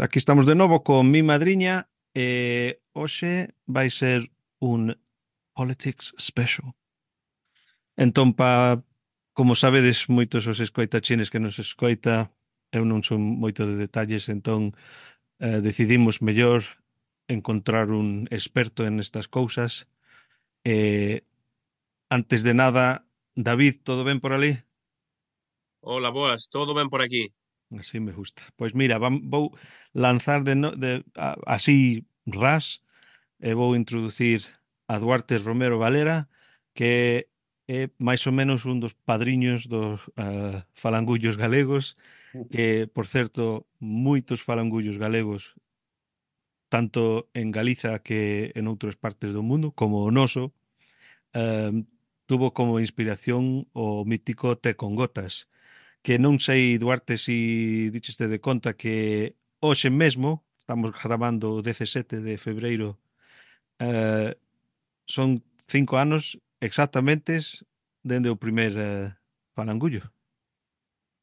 Aquí estamos de novo con mi madriña e hoxe vai ser un Politics Special. Entón, pa, como sabedes, moitos os escoitachines que nos escoita, eu non son moito de detalles, entón eh, decidimos mellor encontrar un experto en estas cousas. Eh, antes de nada, David, todo ben por ali? Hola, boas, todo ben por aquí. Así me gusta. Pois mira, vam, vou lanzar de, no, de a, así ras e vou introducir a Duarte Romero Valera que é máis ou menos un dos padriños dos uh, falangullos galegos que, por certo, moitos falangullos galegos tanto en Galiza que en outras partes do mundo, como o noso, eh, tuvo como inspiración o mítico Té con gotas, que non sei, Duarte, se si dicheste de conta que hoxe mesmo, estamos grabando o 17 de febreiro, eh, son cinco anos exactamente dende o primer eh, falangullo.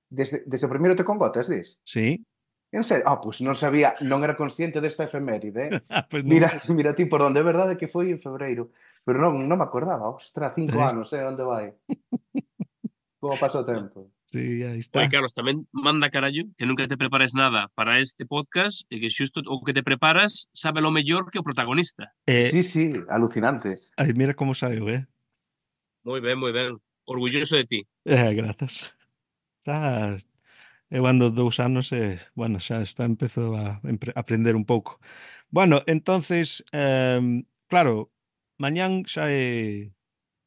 Desde, desde o primeiro te congotas, dis? Sí. En serio? Ah, pois pues non sabía, non era consciente desta efeméride. Eh? pues no. mira, mira ti por onde, é verdade que foi en febreiro, pero non, non me acordaba, ostra, cinco anos, eh, onde vai? Como pasou o tempo. Sí, aí está. Oi, Carlos, tamén manda carallo que nunca te prepares nada para este podcast e que xusto o que te preparas sabe lo mellor que o protagonista. Eh, sí, sí, alucinante. Ai, mira como sabe, eh. Moi ben, moi ben. Orgulloso de ti. Eh, grazas. Está, eu ando dous anos e, eh, bueno, xa está empezo a aprender un pouco. Bueno, entonces, eh, claro, mañán xa é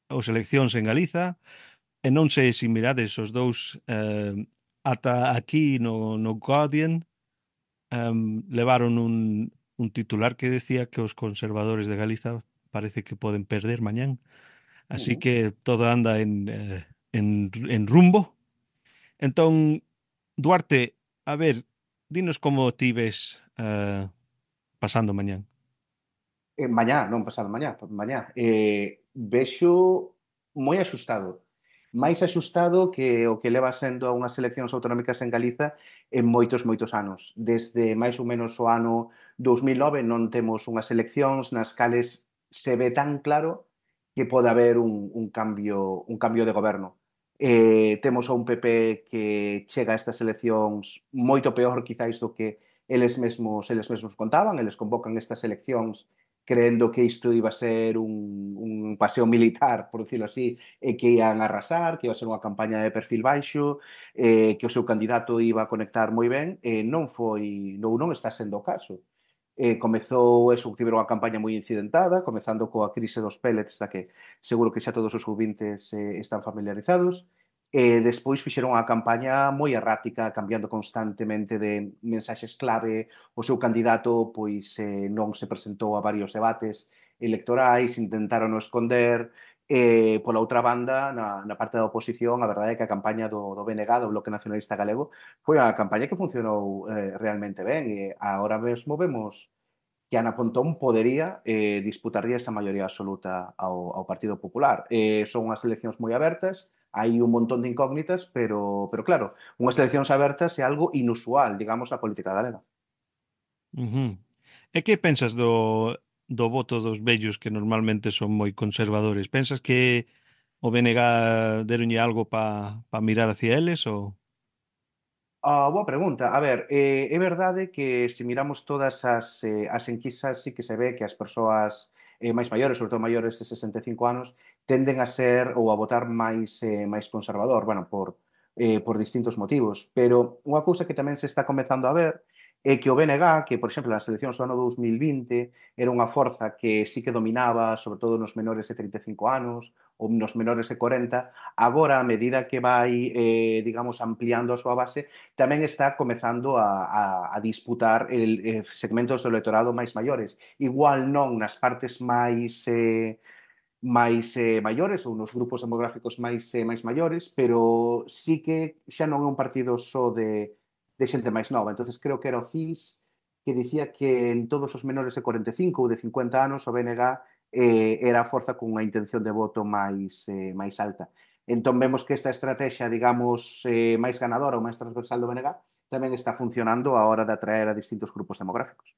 os eleccións en Galiza, E non sei se mirades os dous eh, ata aquí no, no Guardian um, levaron un, un titular que decía que os conservadores de Galiza parece que poden perder mañán. Así que todo anda en, eh, en, en rumbo. Entón, Duarte, a ver, dinos como ti ves eh, pasando mañán. Eh, mañá, non pasado mañá, mañá. Eh, vexo moi asustado máis axustado que o que leva sendo a unhas eleccións autonómicas en Galiza en moitos, moitos anos. Desde máis ou menos o ano 2009 non temos unhas eleccións nas cales se ve tan claro que pode haber un, un, cambio, un cambio de goberno. Eh, temos a un PP que chega a estas eleccións moito peor quizáis do que eles mesmos, eles mesmos contaban, eles convocan estas eleccións creendo que isto iba a ser un, un paseo militar, por decirlo así, e que ian arrasar, que iba a ser unha campaña de perfil baixo, eh, que o seu candidato iba a conectar moi ben, eh, non foi, non, non está sendo o caso. Eh, comezou, eso, tiveron unha campaña moi incidentada, comezando coa crise dos pellets, da que seguro que xa todos os ouvintes eh, están familiarizados, E despois fixeron unha campaña moi errática, cambiando constantemente de mensaxes clave. O seu candidato pois eh, non se presentou a varios debates electorais, intentaron o esconder. E, pola outra banda, na, na parte da oposición, a verdade é que a campaña do, do BNG, do Bloque Nacionalista Galego, foi a campaña que funcionou eh, realmente ben. E agora mesmo vemos que Ana Pontón podería eh, disputaría esa maioría absoluta ao, ao Partido Popular. Eh, son unhas eleccións moi abertas, hai un montón de incógnitas, pero, pero claro, unhas eleccións abertas é algo inusual, digamos, na política galega. Uh -huh. E que pensas do, do voto dos vellos que normalmente son moi conservadores? Pensas que o BNG deronlle algo para pa mirar hacia eles ou...? Ah, boa pregunta. A ver, eh, é verdade que se miramos todas as, eh, as enquisas sí que se ve que as persoas eh, máis maiores, sobre todo maiores de 65 anos, tenden a ser ou a votar máis eh, máis conservador, bueno, por eh, por distintos motivos, pero unha cousa que tamén se está comezando a ver é que o BNG, que por exemplo nas eleccións do ano 2020 era unha forza que sí que dominaba, sobre todo nos menores de 35 anos ou nos menores de 40, agora a medida que vai, eh, digamos, ampliando a súa base, tamén está comezando a, a, a disputar el, eh, segmentos do electorado máis maiores. Igual non nas partes máis, eh, máis eh, maiores ou nos grupos demográficos máis eh, máis maiores, pero sí que xa non é un partido só de, de xente máis nova. entonces creo que era o CIS que dicía que en todos os menores de 45 ou de 50 anos o BNG eh, era a forza con unha intención de voto máis, eh, máis alta. Entón vemos que esta estrategia, digamos, eh, máis ganadora ou máis transversal do BNG tamén está funcionando a hora de atraer a distintos grupos demográficos.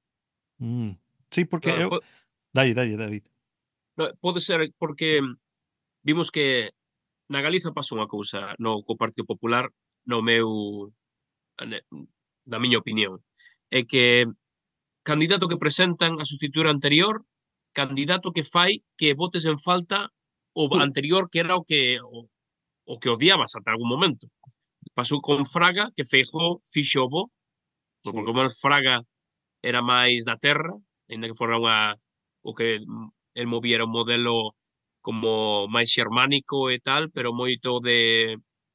Mm. Sí, porque claro. eu... Dalle, dalle, David. No, pode ser porque vimos que na Galiza pasou unha cousa no co Partido Popular no meu na miña opinión é que candidato que presentan a sustituir anterior candidato que fai que votes en falta o anterior que era o que o, o que odiabas ata algún momento pasou con Fraga que Feijó fixo o bo sí. porque como Fraga era máis da terra, ainda que fora unha o que el moviera un modelo como máis xermánico e tal, pero moito de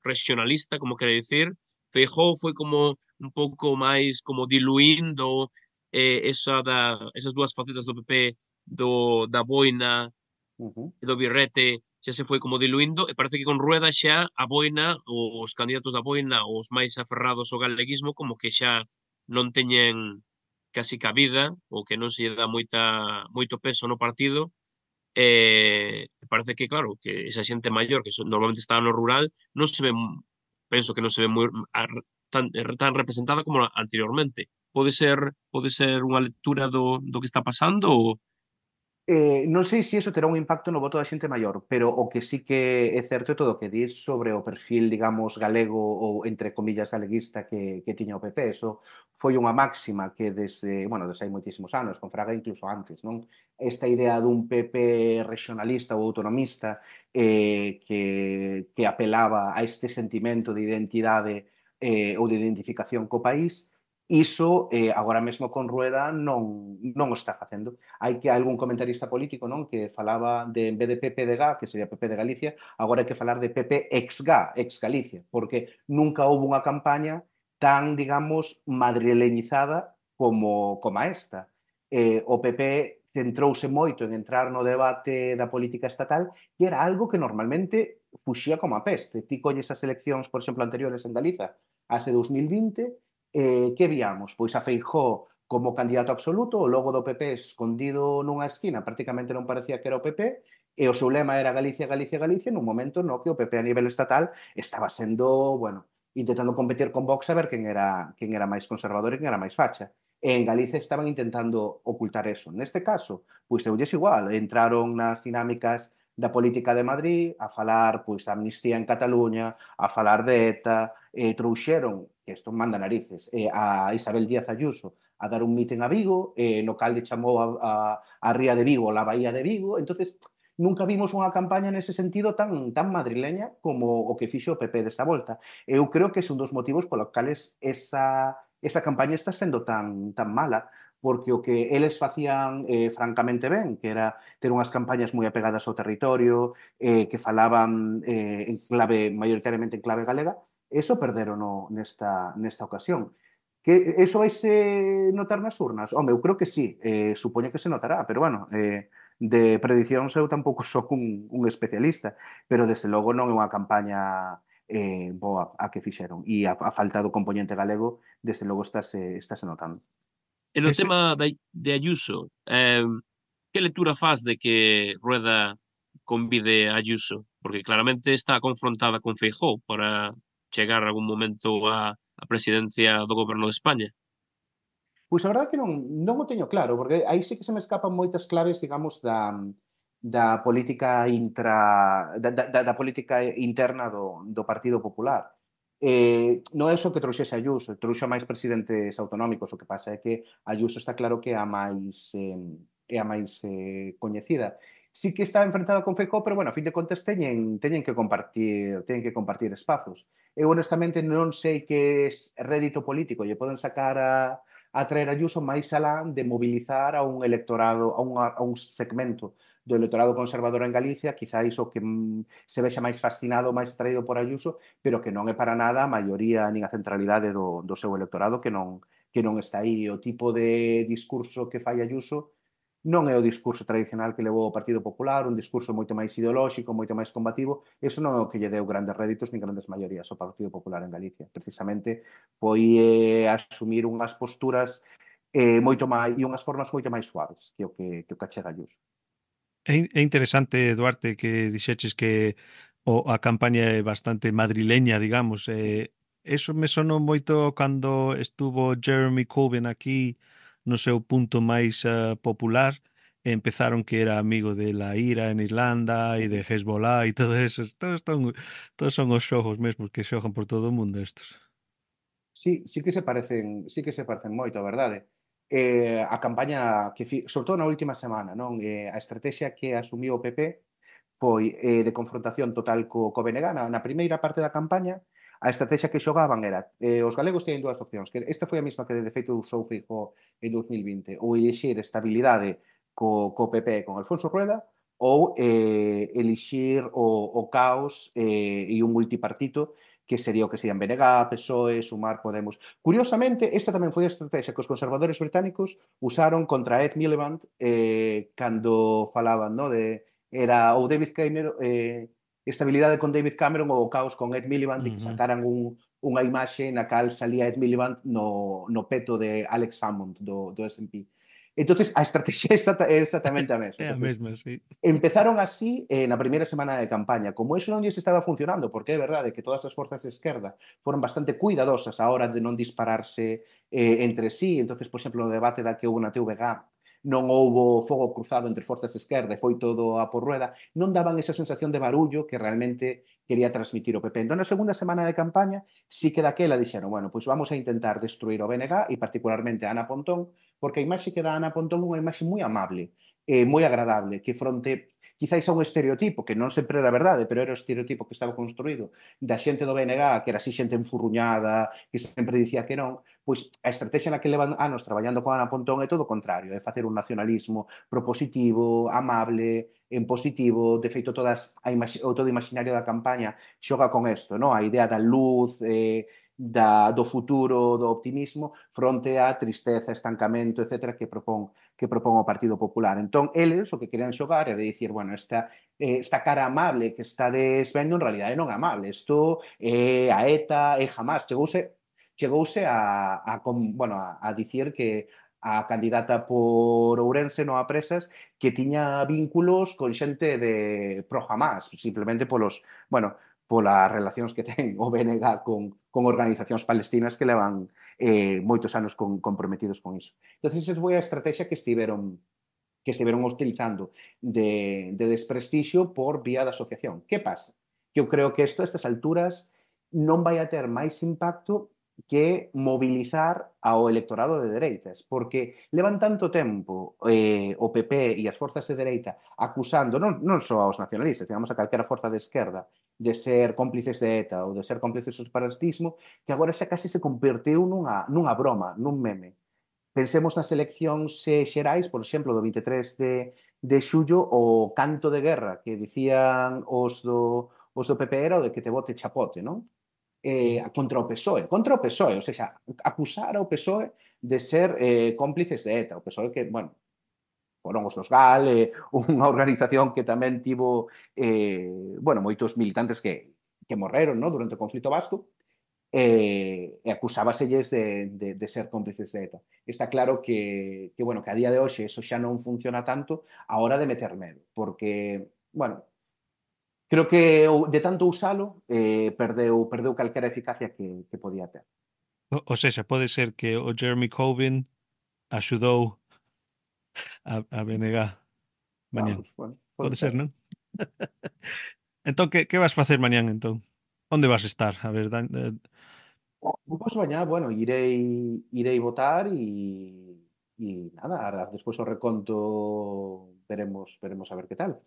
regionalista, como quere dicir. Feijó foi como un pouco máis como diluindo eh, esa da, esas dúas facetas do PP do, da boina uh -huh. e do birrete xa se foi como diluindo e parece que con Rueda xa a boina os candidatos da boina os máis aferrados ao galeguismo como que xa non teñen casi cabida ou que non se lle dá moita, moito peso no partido e eh, parece que, claro, que esa xente maior que normalmente está no rural non se ve, penso que non se ve moi, tan, eh, tan representada como anteriormente. Pode ser pode ser unha lectura do, do que está pasando ou, Eh, non sei se iso terá un impacto no voto da xente maior, pero o que sí que é certo é todo o que dir sobre o perfil, digamos, galego ou, entre comillas, galeguista que, que tiña o PP. Eso foi unha máxima que desde, bueno, desde hai moitísimos anos, con Fraga incluso antes, non? Esta idea dun PP regionalista ou autonomista eh, que, que apelaba a este sentimento de identidade eh, ou de identificación co país, Iso eh, agora mesmo con Rueda non, non o está facendo. Hai que algún comentarista político non que falaba de en vez de PP de GA, que sería PP de Galicia, agora hai que falar de PP ex GA, ex Galicia, porque nunca houve unha campaña tan, digamos, madrileñizada como, como esta. Eh, o PP centrouse moito en entrar no debate da política estatal, que era algo que normalmente fuxía como a peste. Ti colles as eleccións, por exemplo, anteriores en Galiza, de 2020, Eh, que víamos? Pois a Feijó como candidato absoluto, o logo do PP escondido nunha esquina, prácticamente non parecía que era o PP, e o seu lema era Galicia, Galicia, Galicia, nun momento no que o PP a nivel estatal estaba sendo, bueno, intentando competir con Vox a ver quen era, quen era máis conservador e quen era máis facha. E en Galicia estaban intentando ocultar eso. Neste caso, pois eulles igual, entraron nas dinámicas da política de Madrid a falar pois amnistía en Cataluña, a falar de ETA, eh, trouxeron, que isto manda narices, eh, a Isabel Díaz Ayuso a dar un mitin a Vigo, eh, no cal lle chamou a, a, a Ría de Vigo, la Bahía de Vigo, entonces nunca vimos unha campaña nese sentido tan tan madrileña como o que fixo o PP desta volta. Eu creo que é un dos motivos polos cales esa esa campaña está sendo tan tan mala, porque o que eles facían eh, francamente ben, que era ter unhas campañas moi apegadas ao territorio, eh, que falaban eh, en clave, maioritariamente en clave galega, eso perderon no, nesta, nesta ocasión. Que eso vai se notar nas urnas? Home, eu creo que sí, eh, supoño que se notará, pero bueno, eh, de predicións eu tampouco son un, un especialista, pero desde logo non é unha campaña eh, boa a que fixeron. E a, a falta do componente galego, desde logo estáse, estáse notando. E no Ese- tema de, de Ayuso, eh, que lectura faz de que Rueda convide a Ayuso? Porque claramente está confrontada con Feijó para chegar algún momento a, a presidencia do goberno de España? Pois a verdade que non, non o teño claro, porque aí sí que se me escapan moitas claves, digamos, da, da política intra da, da, da política interna do, do Partido Popular. Eh, non é iso que trouxese Ayuso, trouxa máis presidentes autonómicos, o que pasa é que Ayuso está claro que é a máis eh, é a máis eh, coñecida sí que está enfrentado con FECO, pero bueno, a fin de contas teñen, teñen que compartir, teñen que compartir espazos. Eu honestamente non sei que rédito político lle poden sacar a a traer a Ayuso máis alá de mobilizar a un electorado, a un, a un segmento do electorado conservador en Galicia, quizáis o que mm, se vexa máis fascinado, máis traído por Ayuso, pero que non é para nada a maioría nin a centralidade do, do seu electorado que non que non está aí. O tipo de discurso que fai Ayuso non é o discurso tradicional que levou o Partido Popular, un discurso moito máis ideolóxico, moito máis combativo, iso non é o que lle deu grandes réditos nin grandes maiorías ao Partido Popular en Galicia. Precisamente foi eh, asumir unhas posturas eh, moito máis e unhas formas moito máis suaves que o que, que o que achega Ayuso. É interesante, Duarte, que dixeches que o, a campaña é bastante madrileña, digamos. Eh, eso me sonou moito cando estuvo Jeremy Corbyn aquí no seu punto máis uh, popular e empezaron que era amigo de la IRA en Irlanda e de Hezbollah e todo eso. Todos, son, todos son os xogos mesmos que xogan por todo o mundo estos. Sí, sí que se parecen, sí que se parecen moito, a verdade. Eh, a campaña que fi, sobre todo na última semana, non? Eh, a estrategia que asumiu o PP foi eh, de confrontación total co, co BNG na, na primeira parte da campaña a estrategia que xogaban era, eh, os galegos teñen dúas opcións, que esta foi a mesma que de feito usou Feijó en 2020, ou elixir estabilidade co, co PP con Alfonso Rueda, ou eh, elixir o, o caos eh, e un multipartito que sería o que serían BNG, PSOE, Sumar, Podemos. Curiosamente, esta tamén foi a estrategia que os conservadores británicos usaron contra Ed Miliband eh, cando falaban no, de era ou David Cameron eh, estabilidade con David Cameron ou o caos con Ed Miliband, uh -huh. que sacaran un, unha imaxe na cal salía Ed Miliband no, no peto de Alex Hammond do, do S&P. Entonces a estrategia é exactamente a mesma. É a mesma, sí. Empezaron así eh, na primeira semana de campaña. Como eso non lles estaba funcionando, porque é verdade que todas as forzas de esquerda foron bastante cuidadosas a hora de non dispararse eh, entre sí. Entonces, por exemplo, no debate da que houve na TVG non houbo fogo cruzado entre forzas de esquerda e foi todo a por rueda, non daban esa sensación de barullo que realmente quería transmitir o PP. Entón, na segunda semana de campaña, sí que daquela dixeron, bueno, pois vamos a intentar destruir o BNG e particularmente a Ana Pontón, porque a imaxe que dá Ana Pontón é unha imaxe moi amable, eh, moi agradable, que fronte quizáis a un estereotipo, que non sempre era verdade, pero era o estereotipo que estaba construído da xente do BNG, que era así xente enfurruñada, que sempre dicía que non, pois a estrategia na que levan anos traballando con Ana Pontón é todo o contrario, é facer un nacionalismo propositivo, amable, en positivo, de feito todas a o todo imaginario da campaña xoga con isto, no? a idea da luz, eh, da, do futuro, do optimismo, fronte á tristeza, estancamento, etc., que propón que propón o Partido Popular. Entón, eles o que querían xogar era dicir, bueno, esta, eh, esta cara amable que está desvendo en realidad non é amable. Isto é eh, a ETA, é eh, jamás. Chegouse, chegouse a, a, con, bueno, a, a dicir que a candidata por Ourense no a presas que tiña vínculos con xente de pro jamás, simplemente polos, bueno, polas relacións que ten o BNG con, con organizacións palestinas que levan eh, moitos anos con, comprometidos con iso. Entón, esa foi a estrategia que estiveron que estiveron utilizando de, de desprestixio por vía da asociación. Que pasa? Que eu creo que isto a estas alturas non vai a ter máis impacto que mobilizar ao electorado de dereitas, porque levan tanto tempo eh, o PP e as forzas de dereita acusando non, non só aos nacionalistas, digamos a calquera forza de esquerda, de ser cómplices de ETA ou de ser cómplices do separatismo, que agora xa casi se converteu nunha, nunha broma, nun meme. Pensemos nas eleccións eh, xerais, por exemplo, do 23 de, de xullo, o canto de guerra que dicían os do, os do PP era o de que te vote chapote, non? Eh, contra o PSOE, contra o PSOE, ou seja, acusar ao PSOE de ser eh, cómplices de ETA, o PSOE que, bueno, foron os dos GAL, eh, unha organización que tamén tivo eh, bueno, moitos militantes que, que morreron no? durante o conflito vasco, eh, e acusábaselles de, de, de ser cómplices de ETA. Está claro que, que, bueno, que a día de hoxe eso xa non funciona tanto a hora de meter medo, porque, bueno, creo que de tanto usalo eh, perdeu, perdeu calquera eficacia que, que podía ter. O, o sea, pode ser que o Jeremy Corbyn axudou a, a BNG mañán. Vamos, bueno, pode, pode ser, ser. non? entón, que, que vas facer mañán, entón? Onde vas estar? A ver, dan, eh... Pois mañá, bueno, irei irei votar e e nada, ahora despois o reconto veremos veremos a ver que tal.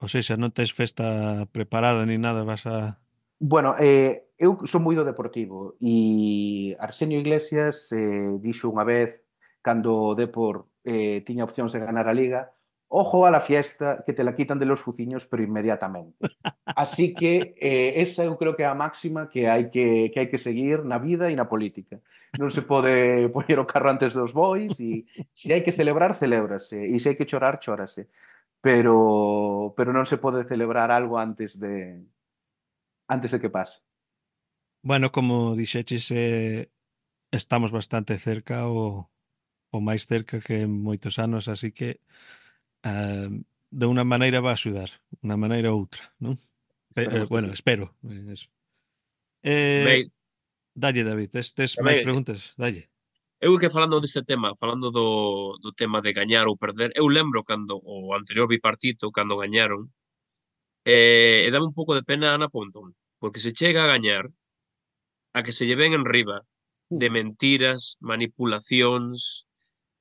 O sea, xa non tes festa preparada ni nada, vas a Bueno, eh, eu son moi do deportivo e Arsenio Iglesias eh, dixo unha vez cando o Depor eh, tiña opcións de ganar a Liga, ojo a la fiesta que te la quitan de los fuciños pero inmediatamente. Así que eh, esa eu creo que é a máxima que hai que, que hai que seguir na vida e na política. Non se pode poñer o carro antes dos bois e se hai que celebrar, celébrase e se hai que chorar, chórase. Pero pero non se pode celebrar algo antes de antes de que pase. Bueno, como dixeches, eh, estamos bastante cerca o o máis cerca que en moitos anos, así que uh, de unha maneira va a axudar, unha maneira ou outra, non? Eh, eh bueno, sí. espero. Eh, eso. Eh, dalle, David, estes máis preguntas, dalle. Eu que falando deste tema, falando do, do tema de gañar ou perder, eu lembro cando o anterior bipartito, cando gañaron, eh, e dame un pouco de pena a Ana Pontón, porque se chega a gañar, a que se lleven en riba de mentiras, manipulacións,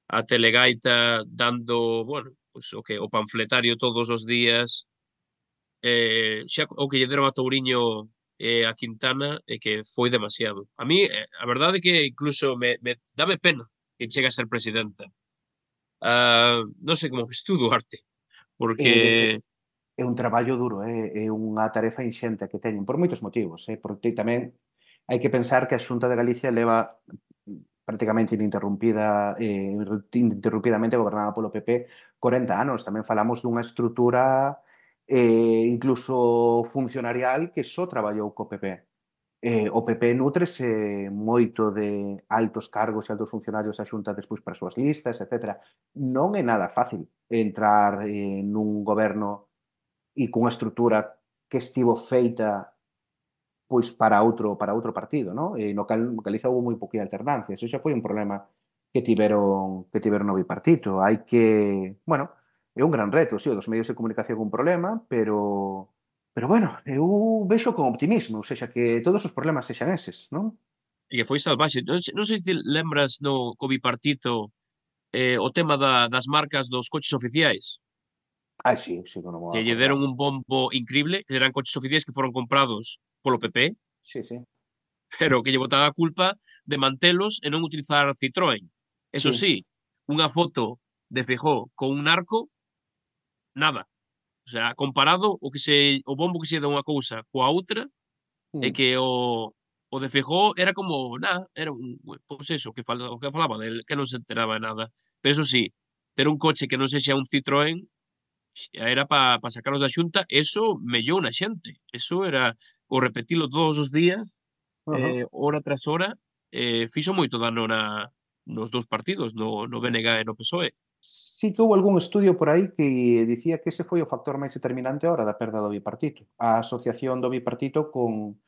a Telegaita dando, bueno, pues, o, que, o panfletario todos os días, eh, xa, o que lle deron a Touriño eh, a Quintana é eh, que foi demasiado. A mí, eh, a verdade é que incluso me, me dame pena que chegue a ser presidenta. Uh, non sei como ves tú Duarte, porque... Eh, é un traballo duro, é, é unha tarefa inxente que teñen, por moitos motivos, eh? porque tamén hai que pensar que a Xunta de Galicia leva prácticamente ininterrumpida, eh, interrumpidamente gobernada polo PP 40 anos. Tamén falamos dunha estrutura eh, incluso funcionarial que só traballou co PP. Eh, o PP nutrese moito de altos cargos e altos funcionarios da xunta despois para as súas listas, etc. Non é nada fácil entrar eh, nun goberno e cunha estrutura que estivo feita pois para outro para outro partido, ¿no? Eh, e no cal, Galiza houve moi poquita alternancia. Eso xa foi un problema que tiveron que tiveron no bipartito. Hai que, bueno, é un gran reto, sí, o dos medios de comunicación un problema, pero pero bueno, eu vexo con optimismo, ou seja, que todos os problemas sexan eses, non? E que foi salvaxe. Non, non sei se lembras no co bipartito eh, o tema da, das marcas dos coches oficiais. Ah, sí, sí, non Que lle deron un bombo increíble, que eran coches oficiais que foron comprados polo PP. Sí, sí. Pero que lle botaba a culpa de mantelos e non utilizar Citroën. Eso sí, sí unha foto de Feijó con un arco, nada. O sea, comparado o que se o bombo que se dá unha cousa coa outra, mm. é que o o de Feijó era como, nada, era un, pois eso, que falaba, que falaba del, que non se enteraba de nada. Pero eso sí, ter un coche que non sexa un Citroën era para pa sacarlos da xunta, eso mellou na xente. Eso era o repetilo todos os días, uh -huh. eh, hora tras hora, eh, fixo moito dano na, nos dous partidos, no, no BNG e no PSOE. Sí que houve algún estudio por aí que dicía que ese foi o factor máis determinante a hora da perda do bipartito. A asociación do bipartito con,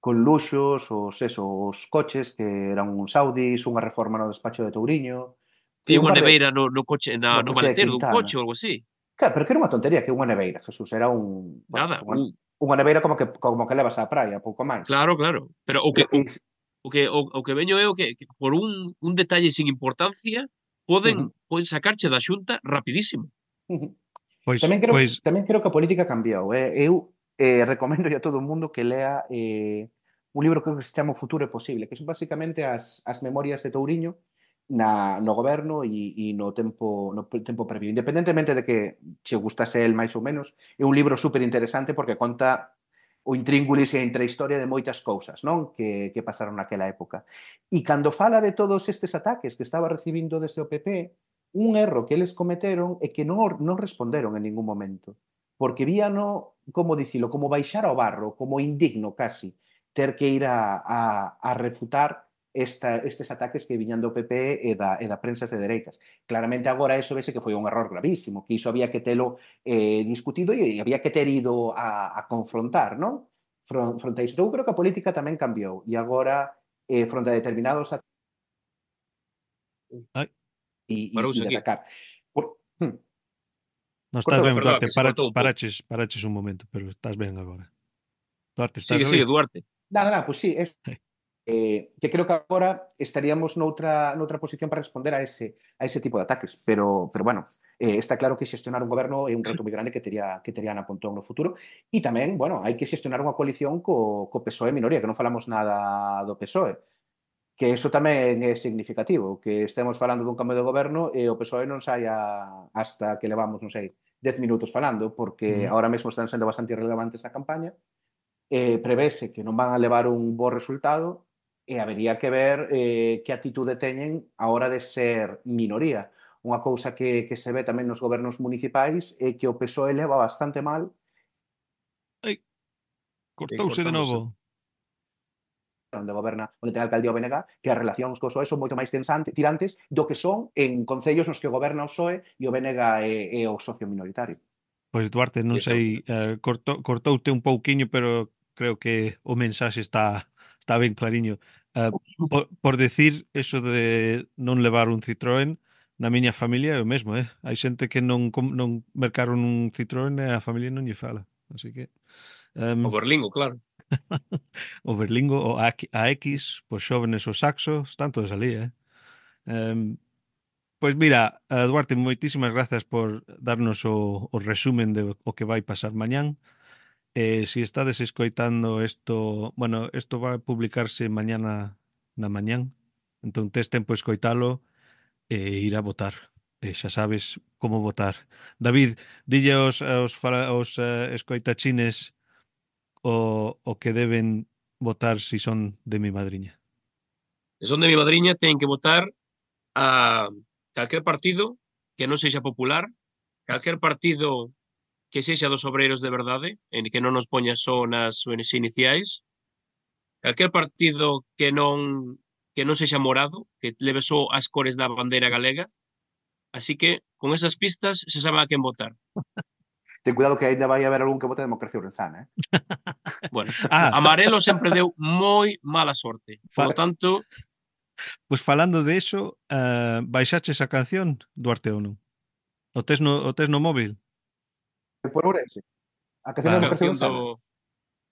con luxos, os, esos coches que eran uns Audis, unha reforma no despacho de Touriño... E unha neveira de... no, no coche, na, no, no maletero dun coche ou algo así. Claro, pero que era unha tontería que unha neveira, Jesús, era un... Nada, bueno, un... Unha neveira como que, como que levas á praia, pouco máis. Claro, claro. Pero o que, o, o que, o, o que veño é o que, que por un, un detalle sin importancia poden, uh -huh. poden sacarche da xunta rapidísimo. Pois, tamén, creo, pois... tamén creo que a política cambiou. Eh? Eu eh, recomendo a todo o mundo que lea eh, un libro que se chama O futuro é posible, que son basicamente as, as memorias de Touriño, na, no goberno e, e no tempo no tempo previo. Independentemente de que che gustase el máis ou menos, é un libro super interesante porque conta o intríngulis e a intrahistoria de moitas cousas non que, que pasaron naquela época. E cando fala de todos estes ataques que estaba recibindo desde o PP, un erro que eles cometeron é que non, non responderon en ningún momento. Porque víano, como dicilo, como baixar ao barro, como indigno casi, ter que ir a, a, a refutar esta, estes ataques que viñan do PP e da, e da prensa de dereitas. Claramente agora eso vese que foi un error gravísimo, que iso había que telo eh, discutido e había que ter ido a, a confrontar, non? Fron, fronte a iso. Eu creo que a política tamén cambiou e agora eh, fronte a determinados ataques Ai. e, e, aquí. atacar. Por... Hm. No estás ben, perdón, Duarte, para, paraches, paraches un momento, pero estás ben agora. Duarte, estás sigue, sigue, Duarte. Nada, nada, pois pues sí, es... eh, que creo que agora estaríamos noutra, noutra posición para responder a ese, a ese tipo de ataques. Pero, pero bueno, eh, está claro que xestionar un goberno é un reto moi grande que tería, que terían a Pontón no futuro. E tamén, bueno, hai que xestionar unha coalición co, co PSOE minoría, que non falamos nada do PSOE que eso tamén é significativo, que estemos falando dun cambio de goberno e o PSOE non saia hasta que levamos, non sei, 10 minutos falando, porque mm. ahora mesmo están sendo bastante irrelevantes a campaña, eh, prevese que non van a levar un bo resultado, e habería que ver eh, que atitude teñen a hora de ser minoría. Unha cousa que, que se ve tamén nos gobernos municipais é que o PSOE leva bastante mal. Cortouse de novo. Onde goberna, onde ten alcaldía o BNG, que as relacións co PSOE son moito máis tensante, tirantes do que son en concellos nos que goberna o PSOE e o BNG é, é o socio minoritario. Pois Duarte, non sei, eh, cortou, cortoute un pouquiño, pero creo que o mensaxe está está ben clariño. Eh, uh, por, por decir eso de non levar un Citroën, na miña familia é o mesmo, eh? Hai xente que non non mercaron un Citroën e a familia non lle fala, así que um... o berlingo, claro. o berlingo, o AX, pois xóvenes o saxo, están todos ali, eh? Um, pois mira, Duarte, moitísimas grazas por darnos o, o resumen de o que vai pasar mañán. Eh, si estades escoitando isto, bueno, isto vai publicarse mañana na mañán, entón tes tempo escoitalo e ir a votar. E xa sabes como votar. David, dille aos, aos, aos uh, escoitachines o, o que deben votar si son de mi madriña. Se son de mi madriña, ten que votar a calquer partido que non sexa popular, calquer partido que sexa dos obreiros de verdade, en que non nos poña só nas ONG iniciais. Calquer partido que non que non sexa morado, que leve só as cores da bandeira galega. Así que, con esas pistas, se sabe a quen votar. Ten cuidado que aínda vai haber algún que vote a democracia urensana, eh? Bueno, ah. amarelo sempre deu moi mala sorte. Por lo tanto... Pois pues falando de eso, uh, eh, baixaches a canción, Duarte ou non? O tes no, o tes no móvil? por Ourense. A canción vale, da canción do...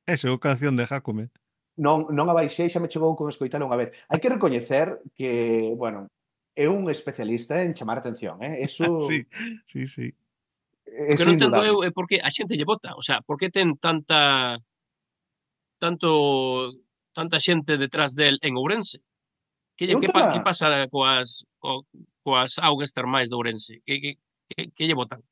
Eso, canción de Jacome. Non, non a baixei, xa me chegou con escoitalo unha vez. Hai que recoñecer que, bueno, é un especialista en chamar atención, eh? Eso... sí, sí, sí. Eso que non entendo eu é porque a xente lle vota, o sea, por que ten tanta tanto tanta xente detrás del en Ourense? Que, lle, que, pa, que pasa coas, co, coas augas termais de Ourense? Que, que, que, que lle votan?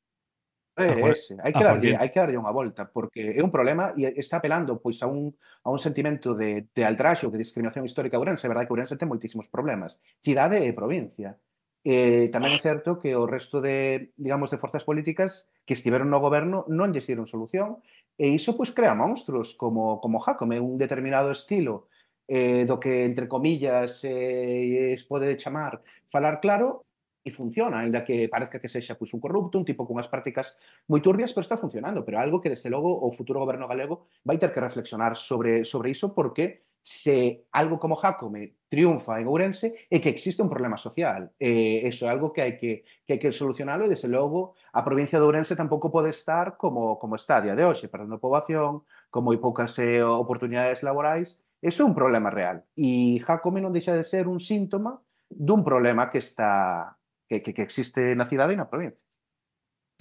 Ese, hai que darlle, hai que darlle unha volta, porque é un problema e está apelando pois a un, a un sentimento de, de altraxe ou de discriminación histórica a Ourense, é verdade que Ourense ten moitísimos problemas, cidade e provincia. Eh, tamén é certo que o resto de, digamos, de forzas políticas que estiveron no goberno non lle dieron solución e iso pois crea monstruos como, como Jacome, un determinado estilo eh, do que, entre comillas, eh, es pode chamar falar claro, e funciona, ainda que parezca que sexa pois, un corrupto, un tipo cunhas prácticas moi turbias, pero está funcionando, pero algo que, desde logo, o futuro goberno galego vai ter que reflexionar sobre, sobre iso, porque se algo como Jacome triunfa en Ourense é que existe un problema social. Eh, eso é algo que hai que, que, que solucionarlo e, desde logo, a provincia de Ourense tampouco pode estar como, como está a día de hoxe, perdendo poboación, con moi poucas eh, oportunidades laborais, Eso é un problema real. E Jacome non deixa de ser un síntoma dun problema que está que, que, que existe na cidade e na provincia.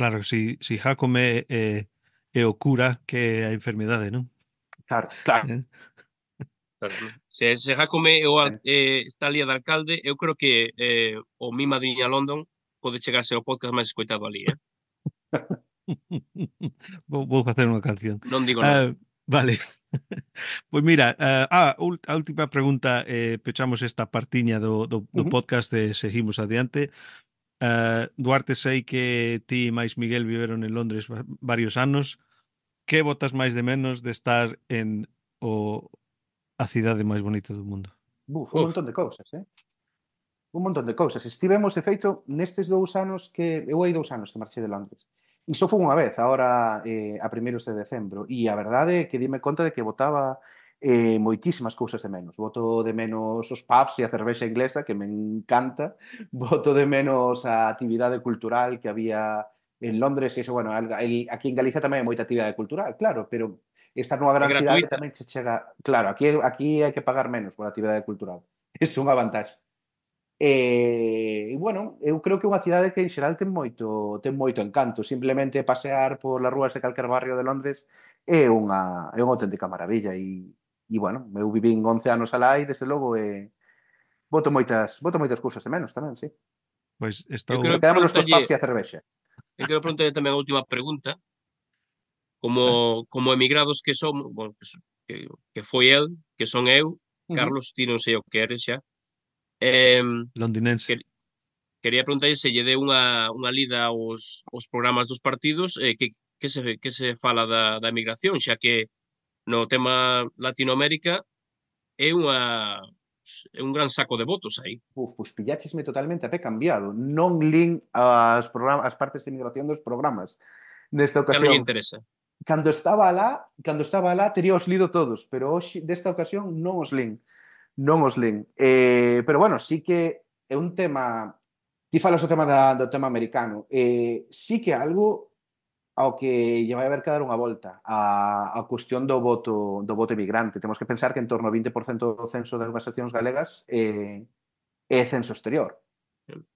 Claro, si, si Jacome é, eh, é, eh, é o cura que é a enfermidade, non? Claro, claro. Eh? Se, se Jacome é o, eh, está ali de alcalde, eu creo que eh, o mi madriña London pode chegarse ao podcast máis escoitado ali, eh? vou, vou facer unha canción. Non digo ah, nada. Uh, vale. Pois mira, uh, ah, a última pregunta, eh, pechamos esta partiña do, do, do uh -huh. podcast e seguimos adiante. Uh, Duarte, sei que ti e máis Miguel viveron en Londres varios anos. Que botas máis de menos de estar en o, a cidade máis bonita do mundo? Buf, un Uf. montón de cousas, eh? Un montón de cousas. Estivemos, de feito, nestes dous anos que... Eu hai dous anos que marchei de Londres. Iso foi unha vez, agora eh, a primeiros de decembro, e a verdade é que dime conta de que votaba eh, moitísimas cousas de menos. Voto de menos os pubs e a cervexa inglesa, que me encanta. Voto de menos a actividade cultural que había en Londres, e iso, bueno, aquí en Galicia tamén hai moita actividade cultural, claro, pero estar nunha gran cidade tamén che chega... Claro, aquí, aquí hai que pagar menos pola actividade cultural. É unha vantaxe. Eh, e, e bueno, eu creo que é unha cidade que en xeral ten moito ten moito encanto, simplemente pasear por las rúas de calquer barrio de Londres é unha é unha auténtica maravilla e e bueno, eu vivín 11 anos alá e desde logo eh, é voto, moitas voto moitas cousas de menos tamén, sí. Pois pues estou... Que creo que nos tostados e a cervexa. Eu quero preguntar tamén a última pregunta. Como eh. como emigrados que somos, bueno, que, que foi el, que son eu, Carlos, uh -huh. ti non sei o que eres xa. Eh, Londinense. Que, quería preguntar se lle deu unha, unha lida aos, aos programas dos partidos eh, que, que, se, que se fala da, da emigración, xa que no tema Latinoamérica é unha é un gran saco de votos aí. Uf, pois pues me totalmente a pé cambiado. Non lin as, programas, as partes de emigración dos programas. Nesta ocasión. Que non interesa. Cando estaba lá, cando estaba lá, tería os lido todos, pero hoxe desta ocasión non os lin non os lin. Eh, pero bueno, sí que é un tema... Ti falas o tema da, do tema americano. Eh, sí que algo ao que lle vai haber que dar unha volta a, a cuestión do voto do voto emigrante. Temos que pensar que en torno ao 20% do censo das organizacións galegas eh, é censo exterior.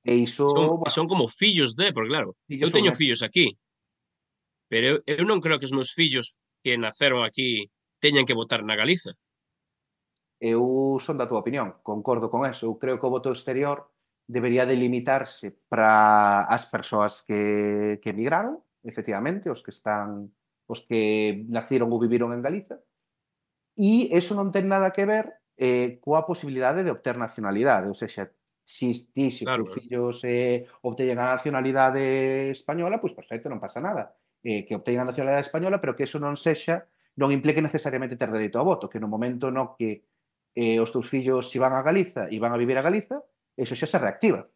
E iso... Son, bueno, son como fillos de, porque claro, eu teño son... Eh. fillos aquí, pero eu, eu non creo que os meus fillos que naceron aquí teñan que votar na Galiza eu son da túa opinión, concordo con eso. Eu creo que o voto exterior debería delimitarse para as persoas que, que emigraron, efectivamente, os que están os que naciron ou viviron en Galiza, e eso non ten nada que ver eh, coa posibilidade de obter nacionalidade, ou seja, si ti, se claro. teus fillos eh, obteñen a nacionalidade española, pois perfecto, non pasa nada. Eh, que obteñan a nacionalidade española, pero que eso non sexa non implique necesariamente ter dereito ao voto, que no momento no que eh, os teus fillos se van a Galiza e van a vivir a Galiza, eso xa se reactiva.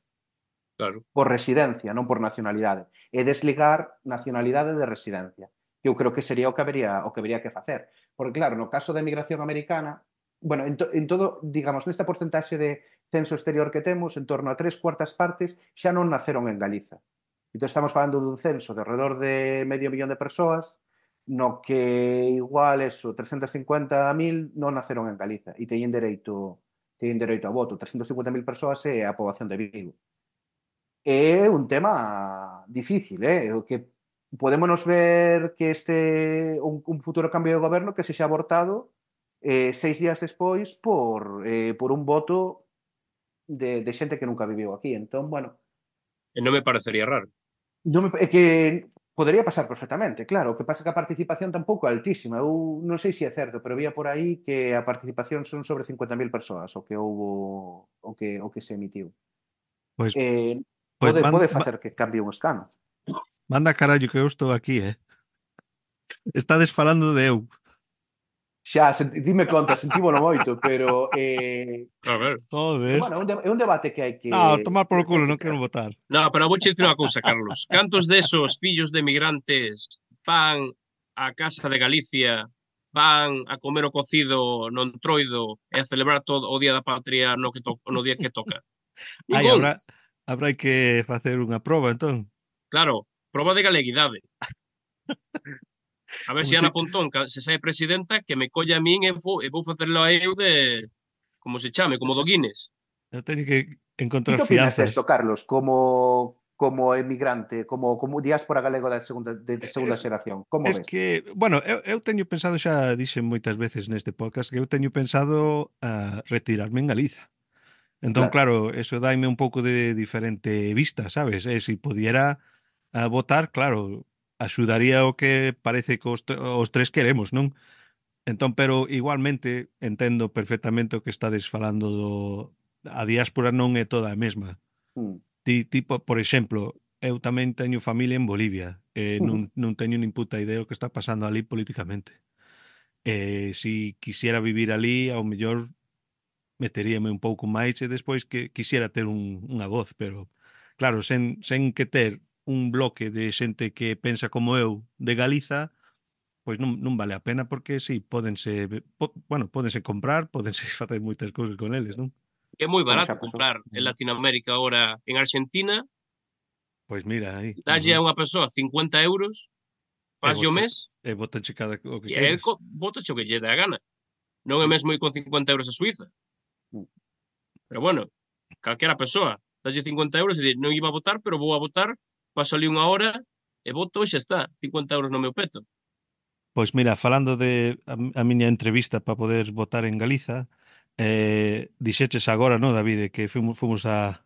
Claro. Por residencia, non por nacionalidade. E desligar nacionalidade de residencia. Eu creo que sería o que habería, o que habería que facer. Porque, claro, no caso da emigración americana, bueno, en, to, en todo, digamos, nesta porcentaxe de censo exterior que temos, en torno a tres cuartas partes xa non naceron en Galiza. Entón estamos falando dun censo de alrededor de medio millón de persoas no que igual eso, 350.000 non naceron en Galiza e teñen dereito teñen dereito a voto. 350.000 persoas é a poboación de Vigo. É un tema difícil, eh? O que podémonos ver que este un, un futuro cambio de goberno que se xa abortado eh, seis días despois por, eh, por un voto de, de xente que nunca viviu aquí. Entón, bueno, E non me parecería raro. non me, é que Podería pasar perfectamente, claro. O que pasa que a participación tampouco é altísima. Eu non sei se é certo, pero vía por aí que a participación son sobre 50.000 persoas o que houbo o que o que se emitiu. Pois eh, pois pode, manda, pode facer que cambie un escano. Manda carallo que eu estou aquí, eh. Estades falando de eu. Xa, senti, dime conta, sentímolo moito, pero... Eh, a ver. Joder. Bueno, un de, é un debate que hai que... No, tomar por culo, non quero votar. No, pero vou dicir unha cousa, Carlos. Cantos desos fillos de migrantes van á Casa de Galicia, van a comer o cocido no entroido e a celebrar todo o Día da Patria no, que to no día que toca? Ai, habrá, habrá que facer unha proba, entón. Claro, proba de galeguidade. A ver se Ana Pontón, se sai presidenta, que me colla a min e vou, e vou facerlo a eu de... Como se chame, como do Guinness. Eu teño que encontrar fianzas. Isto, Carlos, como como emigrante, como como diáspora galego da segunda de, de segunda es, xeración. Como es ves? que, bueno, eu, eu teño pensado xa dixen moitas veces neste podcast que eu teño pensado a retirarme en Galiza. Entón, claro, claro eso daime un pouco de diferente vista, sabes? E se si pudiera a votar, claro, axudaría o que parece que os, os tres queremos, non? Entón, pero igualmente entendo perfectamente o que estades falando do a diáspora non é toda a mesma. Mm. Ti, tipo, por exemplo, eu tamén teño familia en Bolivia, eh, non, non teño nin puta idea o que está pasando ali políticamente. Eh, si quisiera vivir ali, ao mellor meteríame un pouco máis e despois que quisiera ter un, unha voz, pero claro, sen, sen que ter un bloque de xente que pensa como eu de Galiza, pois non, non vale a pena porque si sí, pódense, po, bueno, pódense comprar, pódense facer moitas cousas con eles, non? É moi barato comprar en Latinoamérica agora en Argentina. Pois mira, aí. Dalle a unha persoa 50 euros, faz o mes. E botache cada o que queres. E bota o que lle dá a gana. Non é mesmo ir con 50 euros a Suiza. Mm. Pero bueno, calquera persoa, dalle 50 euros e di, non iba a votar, pero vou a votar paso ali unha hora e voto e xa está, 50 euros no meu peto. Pois mira, falando de a, a miña entrevista para poder votar en Galiza, eh, dixeches agora, no, David, que fomos, fomos a,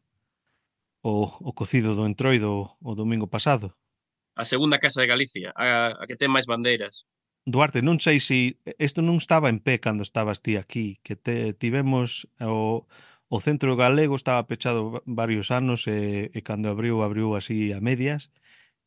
o, o cocido do Entroido o domingo pasado. A segunda casa de Galicia, a, a que ten máis bandeiras. Duarte, non sei se isto non estaba en pé cando estabas ti aquí, que te, tivemos o, O centro galego estaba pechado varios anos e, e cando abriu, abriu así a medias.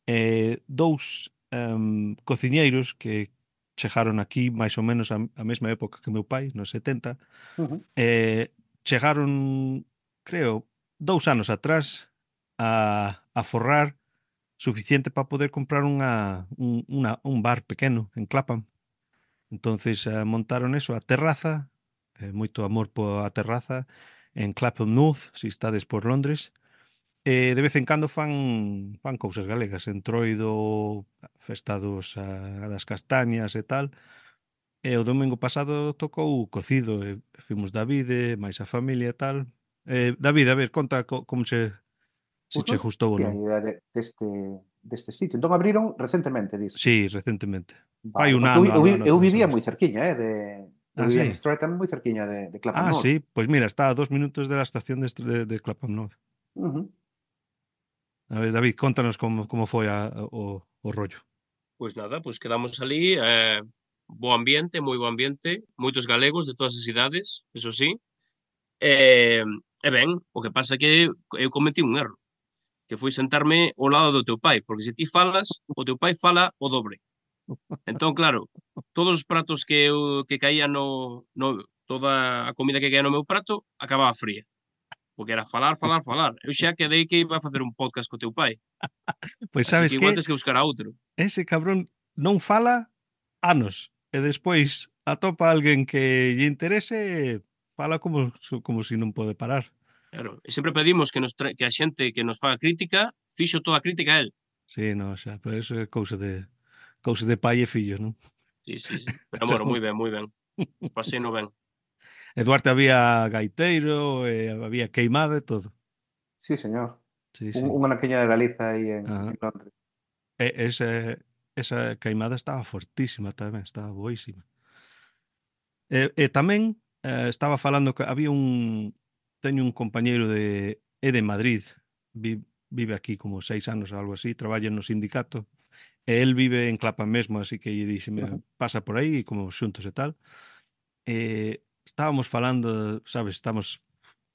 E dous um, cociñeiros que chegaron aquí máis ou menos a, a mesma época que meu pai, nos 70, uh -huh. e chegaron, creo, dous anos atrás a, a forrar suficiente para poder comprar unha, un, una, un bar pequeno en Clapham. Entonces eh, montaron eso, a terraza, eh, moito amor poa terraza, en Clapham North, se estades por Londres. E de vez en cando fan, fan cousas galegas, entroido, festados a, a das castañas e tal. E o domingo pasado tocou cocido, e fimos Davide, máis a familia e tal. Eh, David, a ver, conta co, como se, se che gustou ou non. Deste, deste sitio. Entón abriron recentemente, dis. Sí, recentemente. Vale, Hai un ano. Eu, eu, eu, eu vivía moi cerquiña, eh, de, Ah, sí. Stroy tamén moi cerquiña de, de Clapham Ah, North. sí, pois pues mira, está a dos minutos da estación de, de, de Clapham North. Uh -huh. A ver, David, contanos como, como foi a, ah, a, o, o rollo. Pois pues nada, pois pues quedamos ali, eh, bo ambiente, moi bo ambiente, moitos galegos de todas as idades, eso sí. Eh, e ben, o que pasa é que eu cometí un erro, que foi sentarme ao lado do teu pai, porque se ti falas, o teu pai fala o dobre. Entón, claro, todos os pratos que eu, que caía no, no, toda a comida que caía no meu prato acababa fría. Porque era falar, falar, falar. Eu xa quedei que iba a facer un podcast co teu pai. Pois sabes Así que... Igual que... que buscar a outro. Ese cabrón non fala anos. E despois atopa alguén que lle interese fala como, como se si non pode parar. Claro, e sempre pedimos que, nos tra... que a xente que nos faga crítica, fixo toda a crítica a él. Sí, no, xa, pero eso é cousa de, cousas de pai e fillos, non? Sí, sí, sí. Pero, bueno, moi ben, moi ben. Pasei no ben. Eduardo había gaiteiro, eh, había queimada e todo. Sí, señor. Sí, sí. Unha naqueña de Galiza aí en, Ajá. en Londres. E, ese, esa queimada estaba fortísima tamén, estaba boísima. E, e tamén eh, estaba falando que había un... Teño un compañeiro de... É de Madrid, vive aquí como seis anos ou algo así, traballa no sindicato E el vive en Clapa mesmo, así que lle dixe, mira, pasa por aí, como xuntos e tal. E estábamos falando, sabes, estamos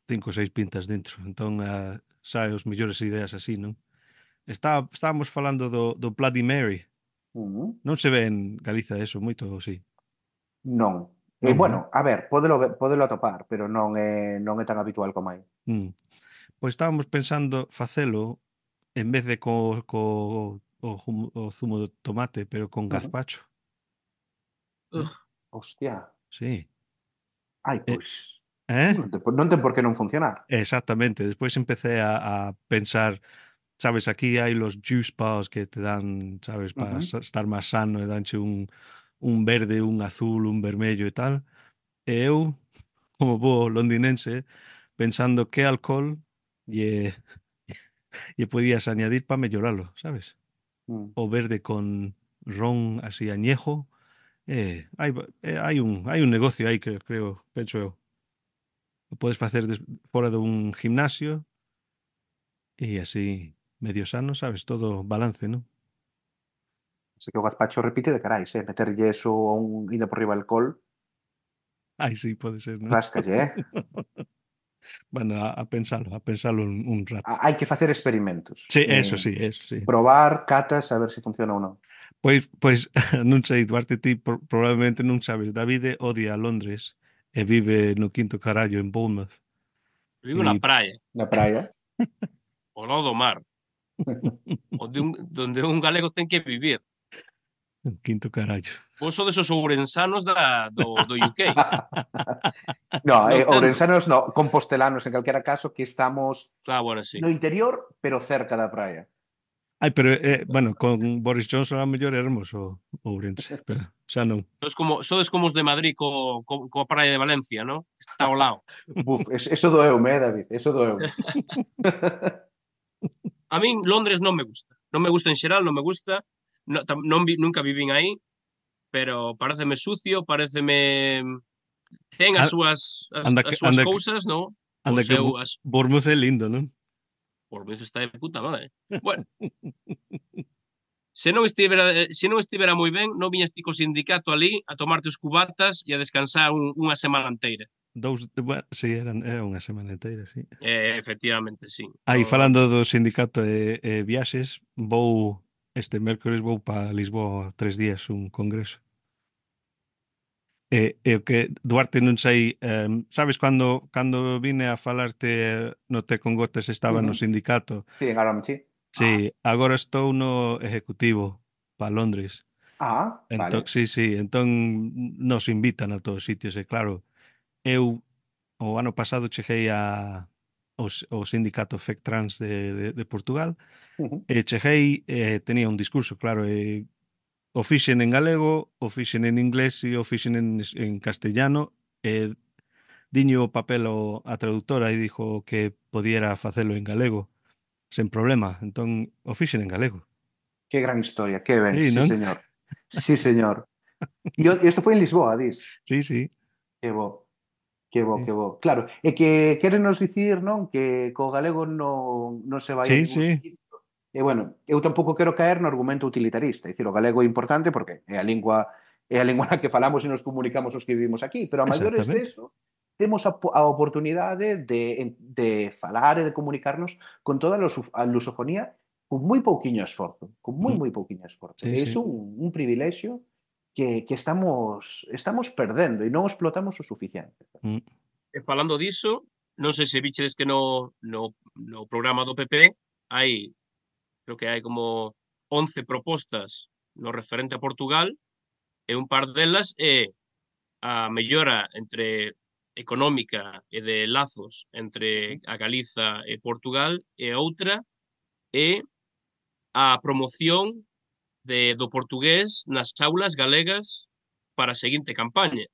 cinco ou seis pintas dentro, entón a, sae os mellores ideas así, non? Está, estábamos falando do, do Bloody Mary. Uh -huh. Non se ve en Galiza eso moito, sí? Non. E, eh, bueno, a ver, podelo, podelo atopar, pero non é, non é tan habitual como hai. Mm. Pois estábamos pensando facelo en vez de co, co o, zumo de tomate, pero con gazpacho. Ugh, Hostia. Sí. Ai, Eh, pois... Eh? Por- non ten por que non funcionar. Exactamente. Despois empecé a, a pensar, sabes, aquí hai los juice bars que te dan, sabes, para Ujú. estar máis sano danche un, un verde, un azul, un vermello e tal. E eu, como bo londinense, pensando que alcohol lle, lle podías añadir para melloralo, sabes? mm. o verde con ron así añejo. Eh, hai, eh, hai, un, hai un negocio aí que creo, penso eu. O podes facer des, fora dun gimnasio e así medio sano, sabes, todo balance, non? Así que o gazpacho repite de carais, eh? Meterlle eso a un... Inda por riba alcohol. Ai, sí, pode ser, non? Ráscalle, eh? Bueno, a, a pensalo, a pensalo un, un rato. Hai que facer experimentos. Sí, eh, eso sí, eso sí. Probar, catas, a ver se si funciona ou non. Pois, pois non sei, Duarte, ti probablemente non sabes. Davide odia a Londres e vive no quinto carallo en Bournemouth. Vivo e... na praia. Na praia. o lado do mar. onde, un, donde un galego ten que vivir. O quinto carallo. Vos sodes os ourensanos da, do, do UK. no, eh, ourensanos no, compostelanos en calquera caso que estamos claro, bueno, sí. no interior, pero cerca da praia. Ai, pero, eh, bueno, con Boris Johnson a mellor éramos o Ourense, pero xa non. Sodes como, sodes como os de Madrid co, co, co praia de Valencia, non? Está ao lado. Buf, eso doeume, eh, David, eso doeume. a min Londres non me gusta. Non me gusta en xeral, non me gusta no, non vi, nunca vivín aí, pero pareceme sucio, pareceme mm, ten as súas as, anda, as súas anda, cousas, non? Anda que seu, as... Bournemouth é lindo, non? Bournemouth está de puta madre. Bueno. se non estivera eh, se non estivera moi ben, non viñas ti co sindicato ali a tomarte os cubatas e a descansar un, unha semana inteira. Dous, bueno, sí, eran, era unha semana inteira, sí. Eh, efectivamente, sí. Aí, falando do sindicato e, e viaxes, vou este mércores vou para Lisboa tres días un congreso. E, e o que Duarte non sei, um, sabes cando cando vine a falarte no Te con Gotas estaba uh -huh. no sindicato. Sí, en Aram, sí. Sí, ah. agora estou no executivo para Londres. Ah, entón, vale. Sí, sí, entón nos invitan a todos os sitios, e claro, eu o ano pasado cheguei a os, o sindicato FEC Trans de, de, de Portugal. Uh -huh. e cheguei e eh, tenía un discurso claro e o fixen en galego o fixen en inglés e o fixen en, en castellano e diño o papel ao, a traductora e dixo que podiera facelo en galego sen problema, entón o fixen en galego. Que gran historia, que ben, sí, sí señor. Sí, señor. E isto foi en Lisboa, dis? Sí, sí. Que bo Que bo, que bo. Claro, e que querenos dicir, non, que co galego non, non se vai sí, sí. Sitio. E bueno, eu tampouco quero caer no argumento utilitarista, é dicir, o galego é importante porque é a lingua é a lingua na que falamos e nos comunicamos os que vivimos aquí, pero a maiores deso temos a, a oportunidade de, de falar e de comunicarnos con toda a lusofonía con moi pouquiño esforzo, con moi, moi pouquiño esforzo. Sí, é iso sí. un, un privilexio que, que estamos, estamos perdendo e non explotamos o suficiente. Mm. E falando diso, non sei se vichedes que no, no, no programa do PP hai, creo que hai como 11 propostas no referente a Portugal e un par delas é eh, a mellora entre económica e de lazos entre a Galiza e Portugal e a outra é eh, a promoción de, do portugués nas aulas galegas para a seguinte campaña.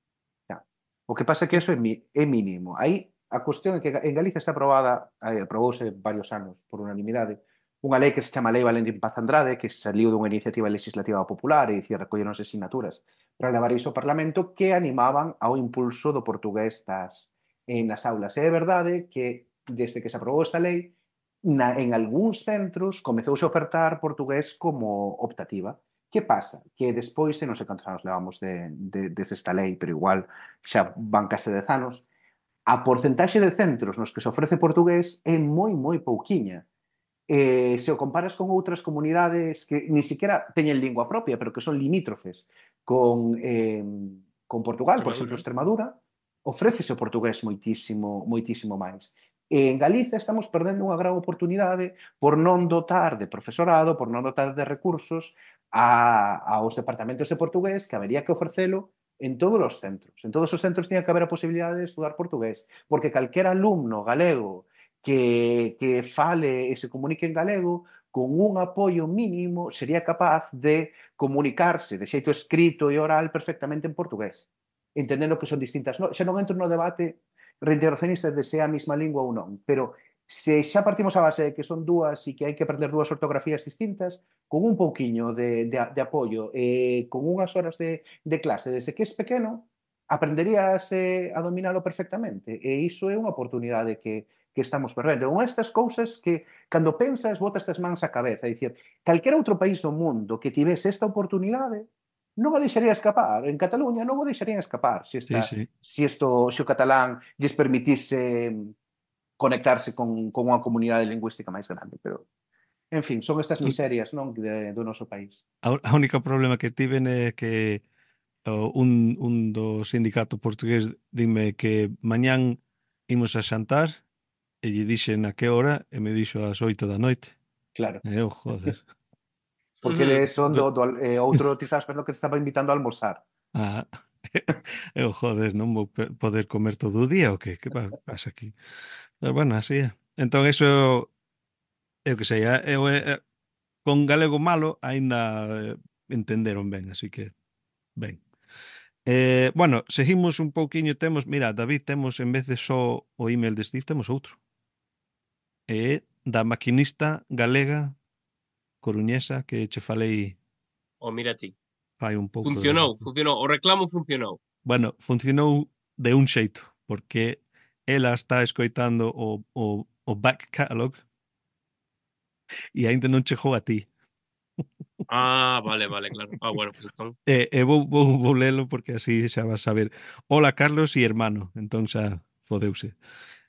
O que pasa é que eso é, é mínimo. Aí a cuestión é que en Galicia está aprobada, eh, aprobouse varios anos por unanimidade, unha lei que se chama Lei Valentín Paz Andrade, que saliu dunha iniciativa legislativa popular, e dicir, recolleron as asignaturas para levar iso ao Parlamento, que animaban ao impulso do portugués nas, nas aulas. E é verdade que, desde que se aprobou esta lei, na, en algúns centros comezouse a ofertar portugués como optativa. Que pasa? Que despois, se non sei cantos anos levamos de, de, desde esta lei, pero igual xa van case 10 anos, a porcentaxe de centros nos que se ofrece portugués é moi, moi pouquiña. Eh, se o comparas con outras comunidades que ni siquiera teñen lingua propia, pero que son limítrofes con, eh, con Portugal, por exemplo, Extremadura, ofrécese o portugués moitísimo, moitísimo máis. E en Galiza estamos perdendo unha gran oportunidade por non dotar de profesorado, por non dotar de recursos a, aos departamentos de portugués que habería que ofrecelo en todos os centros. En todos os centros tiña que haber a posibilidade de estudar portugués, porque calquer alumno galego que, que fale e se comunique en galego, con un apoio mínimo, sería capaz de comunicarse de xeito escrito e oral perfectamente en portugués, entendendo que son distintas. No, xa non entro no debate reintegracionistas de se a mesma lingua ou non, pero se xa partimos a base de que son dúas e que hai que aprender dúas ortografías distintas, con un pouquiño de, de, de apoio, eh, con unhas horas de, de clase, desde que es pequeno, aprenderías eh, a dominalo perfectamente. E iso é unha oportunidade que, que estamos perdendo. Unha estas cousas que, cando pensas, botas as mans á cabeza. É dicir, calquera outro país do mundo que tivese esta oportunidade, non o deixaría escapar. En Cataluña non o deixarían escapar se, esta, sí, sí. se, isto, se o catalán lles permitise conectarse con, con unha comunidade lingüística máis grande, pero en fin, son estas miserias non de, do noso país. A, a única problema que tiven é que uh, un, un do sindicato portugués dime que mañán imos a xantar e lle dixen a que hora e me dixo ás oito da noite. Claro. E eu, joder. porque mm. eles son do, do eh, outro Tizas perdón que te estaba invitando a almorzar. Ah, eu joder, non vou poder comer todo o día o que? Que pasa aquí? Pero bueno, así é. Entón, eso, eu que sei, eh, eu, eu, con galego malo aínda eh, entenderon ben, así que ben. Eh, bueno, seguimos un pouquiño, temos, mira, David, temos en vez de só o email de Steve, temos outro. É eh, da maquinista galega coruñesa que che falei O mira ti. Fai un pouco. Funcionou, de... funcionou, o reclamo funcionou. Bueno, funcionou de un xeito, porque ela está escoitando o, o, o back catalog e aínda non chegou a ti. Ah, vale, vale, claro. Ah, bueno, pues entón. Eh, eh, vou, vou, vou lelo porque así xa vas a ver. Hola, Carlos e hermano. Entón xa fodeuse.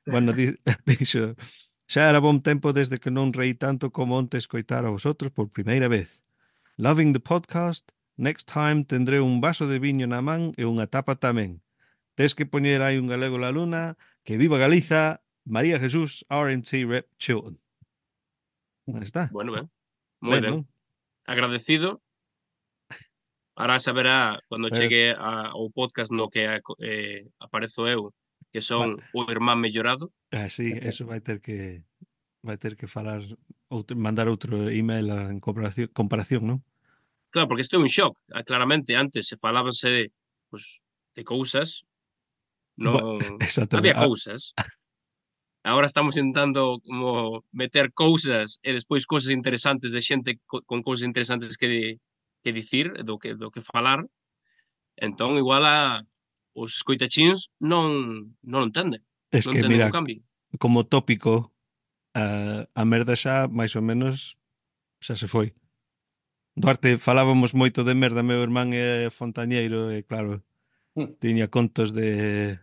Bueno, dixo... Xa era bon tempo desde que non reí tanto como onte escoitar a vosotros por primeira vez. Loving the podcast, next time tendré un vaso de viño na man e unha tapa tamén. Tes que poñer aí un galego la luna, que viva Galiza, María Jesús, RNT Rep Chilton. Aí está. Bueno, ben. Moi ben. ben. Non? Agradecido. Ahora saberá cando eh. chegue a, ao podcast no que eh, aparezo eu que son vale. o irmán mellorado. Ah, sí, eso vai ter que vai ter que falar outro, mandar outro email en comparación, comparación non? Claro, porque isto é un shock. Ah, claramente, antes se falábanse de, pues, de cousas, non había ah, cousas. Agora estamos intentando como meter cousas e despois cousas interesantes de xente con cousas interesantes que, que dicir, do que, do que falar. Entón, igual a, os escoitachins non, non entenden. Es non que, entenden mira, o cambio. como tópico, a, a merda xa, máis ou menos, xa se foi. Duarte, falábamos moito de merda, meu irmán é fontañeiro, e claro, mm. tiña contos de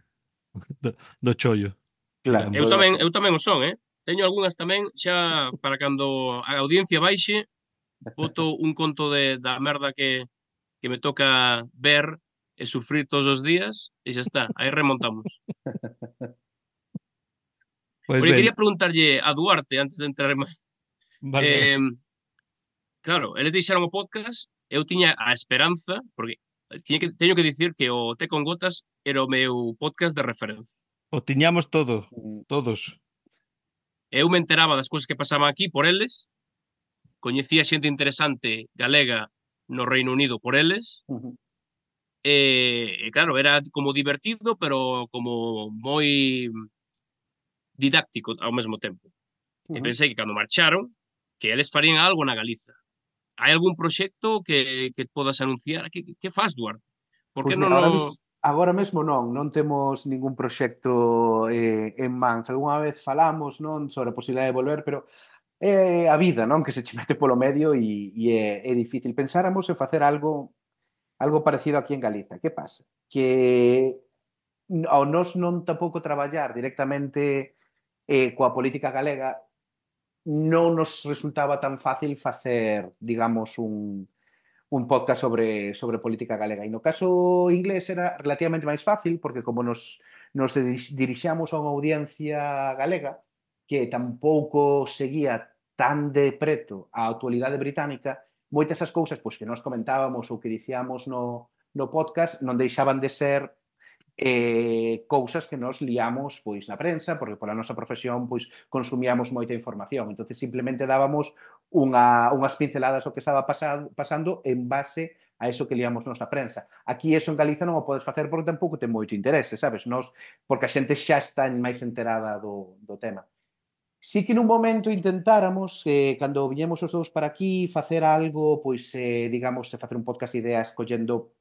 do, do chollo. Claro, eu tamén, eu tamén o son, eh? Teño algunhas tamén xa para cando a audiencia baixe, boto un conto de, da merda que, que me toca ver e sufrir todos os días e xa está, aí remontamos. Pois Porque ben. quería preguntarlle a Duarte antes de entrar máis. Vale. Eh, claro, eles deixaron o podcast, eu tiña a esperanza, porque tiña que, teño que dicir que o Té con Gotas era o meu podcast de referencia. O tiñamos todo, mm. todos. Eu me enteraba das cousas que pasaban aquí por eles, coñecía xente interesante galega no Reino Unido por eles, uh -huh. E, e claro, era como divertido, pero como moi mm, didáctico ao mesmo tempo. Uh. E pensei que cando marcharon, que eles farían algo na Galiza. Hai algún proxecto que, que podas anunciar? Que, que faz, Duarte? Por que pues non... Agora, no... mes, agora mesmo non, non temos ningún proxecto eh, en mans. Alguna vez falamos non sobre a posibilidade de volver, pero é eh, a vida non que se che mete polo medio e, e é, é difícil. Pensáramos en facer algo algo parecido aquí en Galiza. Que pasa? Que ao nos non tampouco traballar directamente eh, coa política galega non nos resultaba tan fácil facer, digamos, un, un podcast sobre, sobre política galega. E no caso inglés era relativamente máis fácil, porque como nos, nos dirixamos a unha audiencia galega, que tampouco seguía tan de preto a actualidade británica, moitas das cousas pois, que nós comentábamos ou que dicíamos no, no podcast non deixaban de ser eh, cousas que nos liamos pois na prensa, porque pola nosa profesión pois consumíamos moita información. entonces simplemente dábamos unha, unhas pinceladas o que estaba pasado, pasando en base a eso que liamos nos na prensa. Aquí eso en Galiza non o podes facer porque tampouco ten moito interese, sabes? Nos, porque a xente xa está máis enterada do, do tema. Sí que nun momento intentáramos, eh, cando viñemos os dous para aquí, facer algo, pois, eh, digamos, eh, facer un podcast de ideas collendo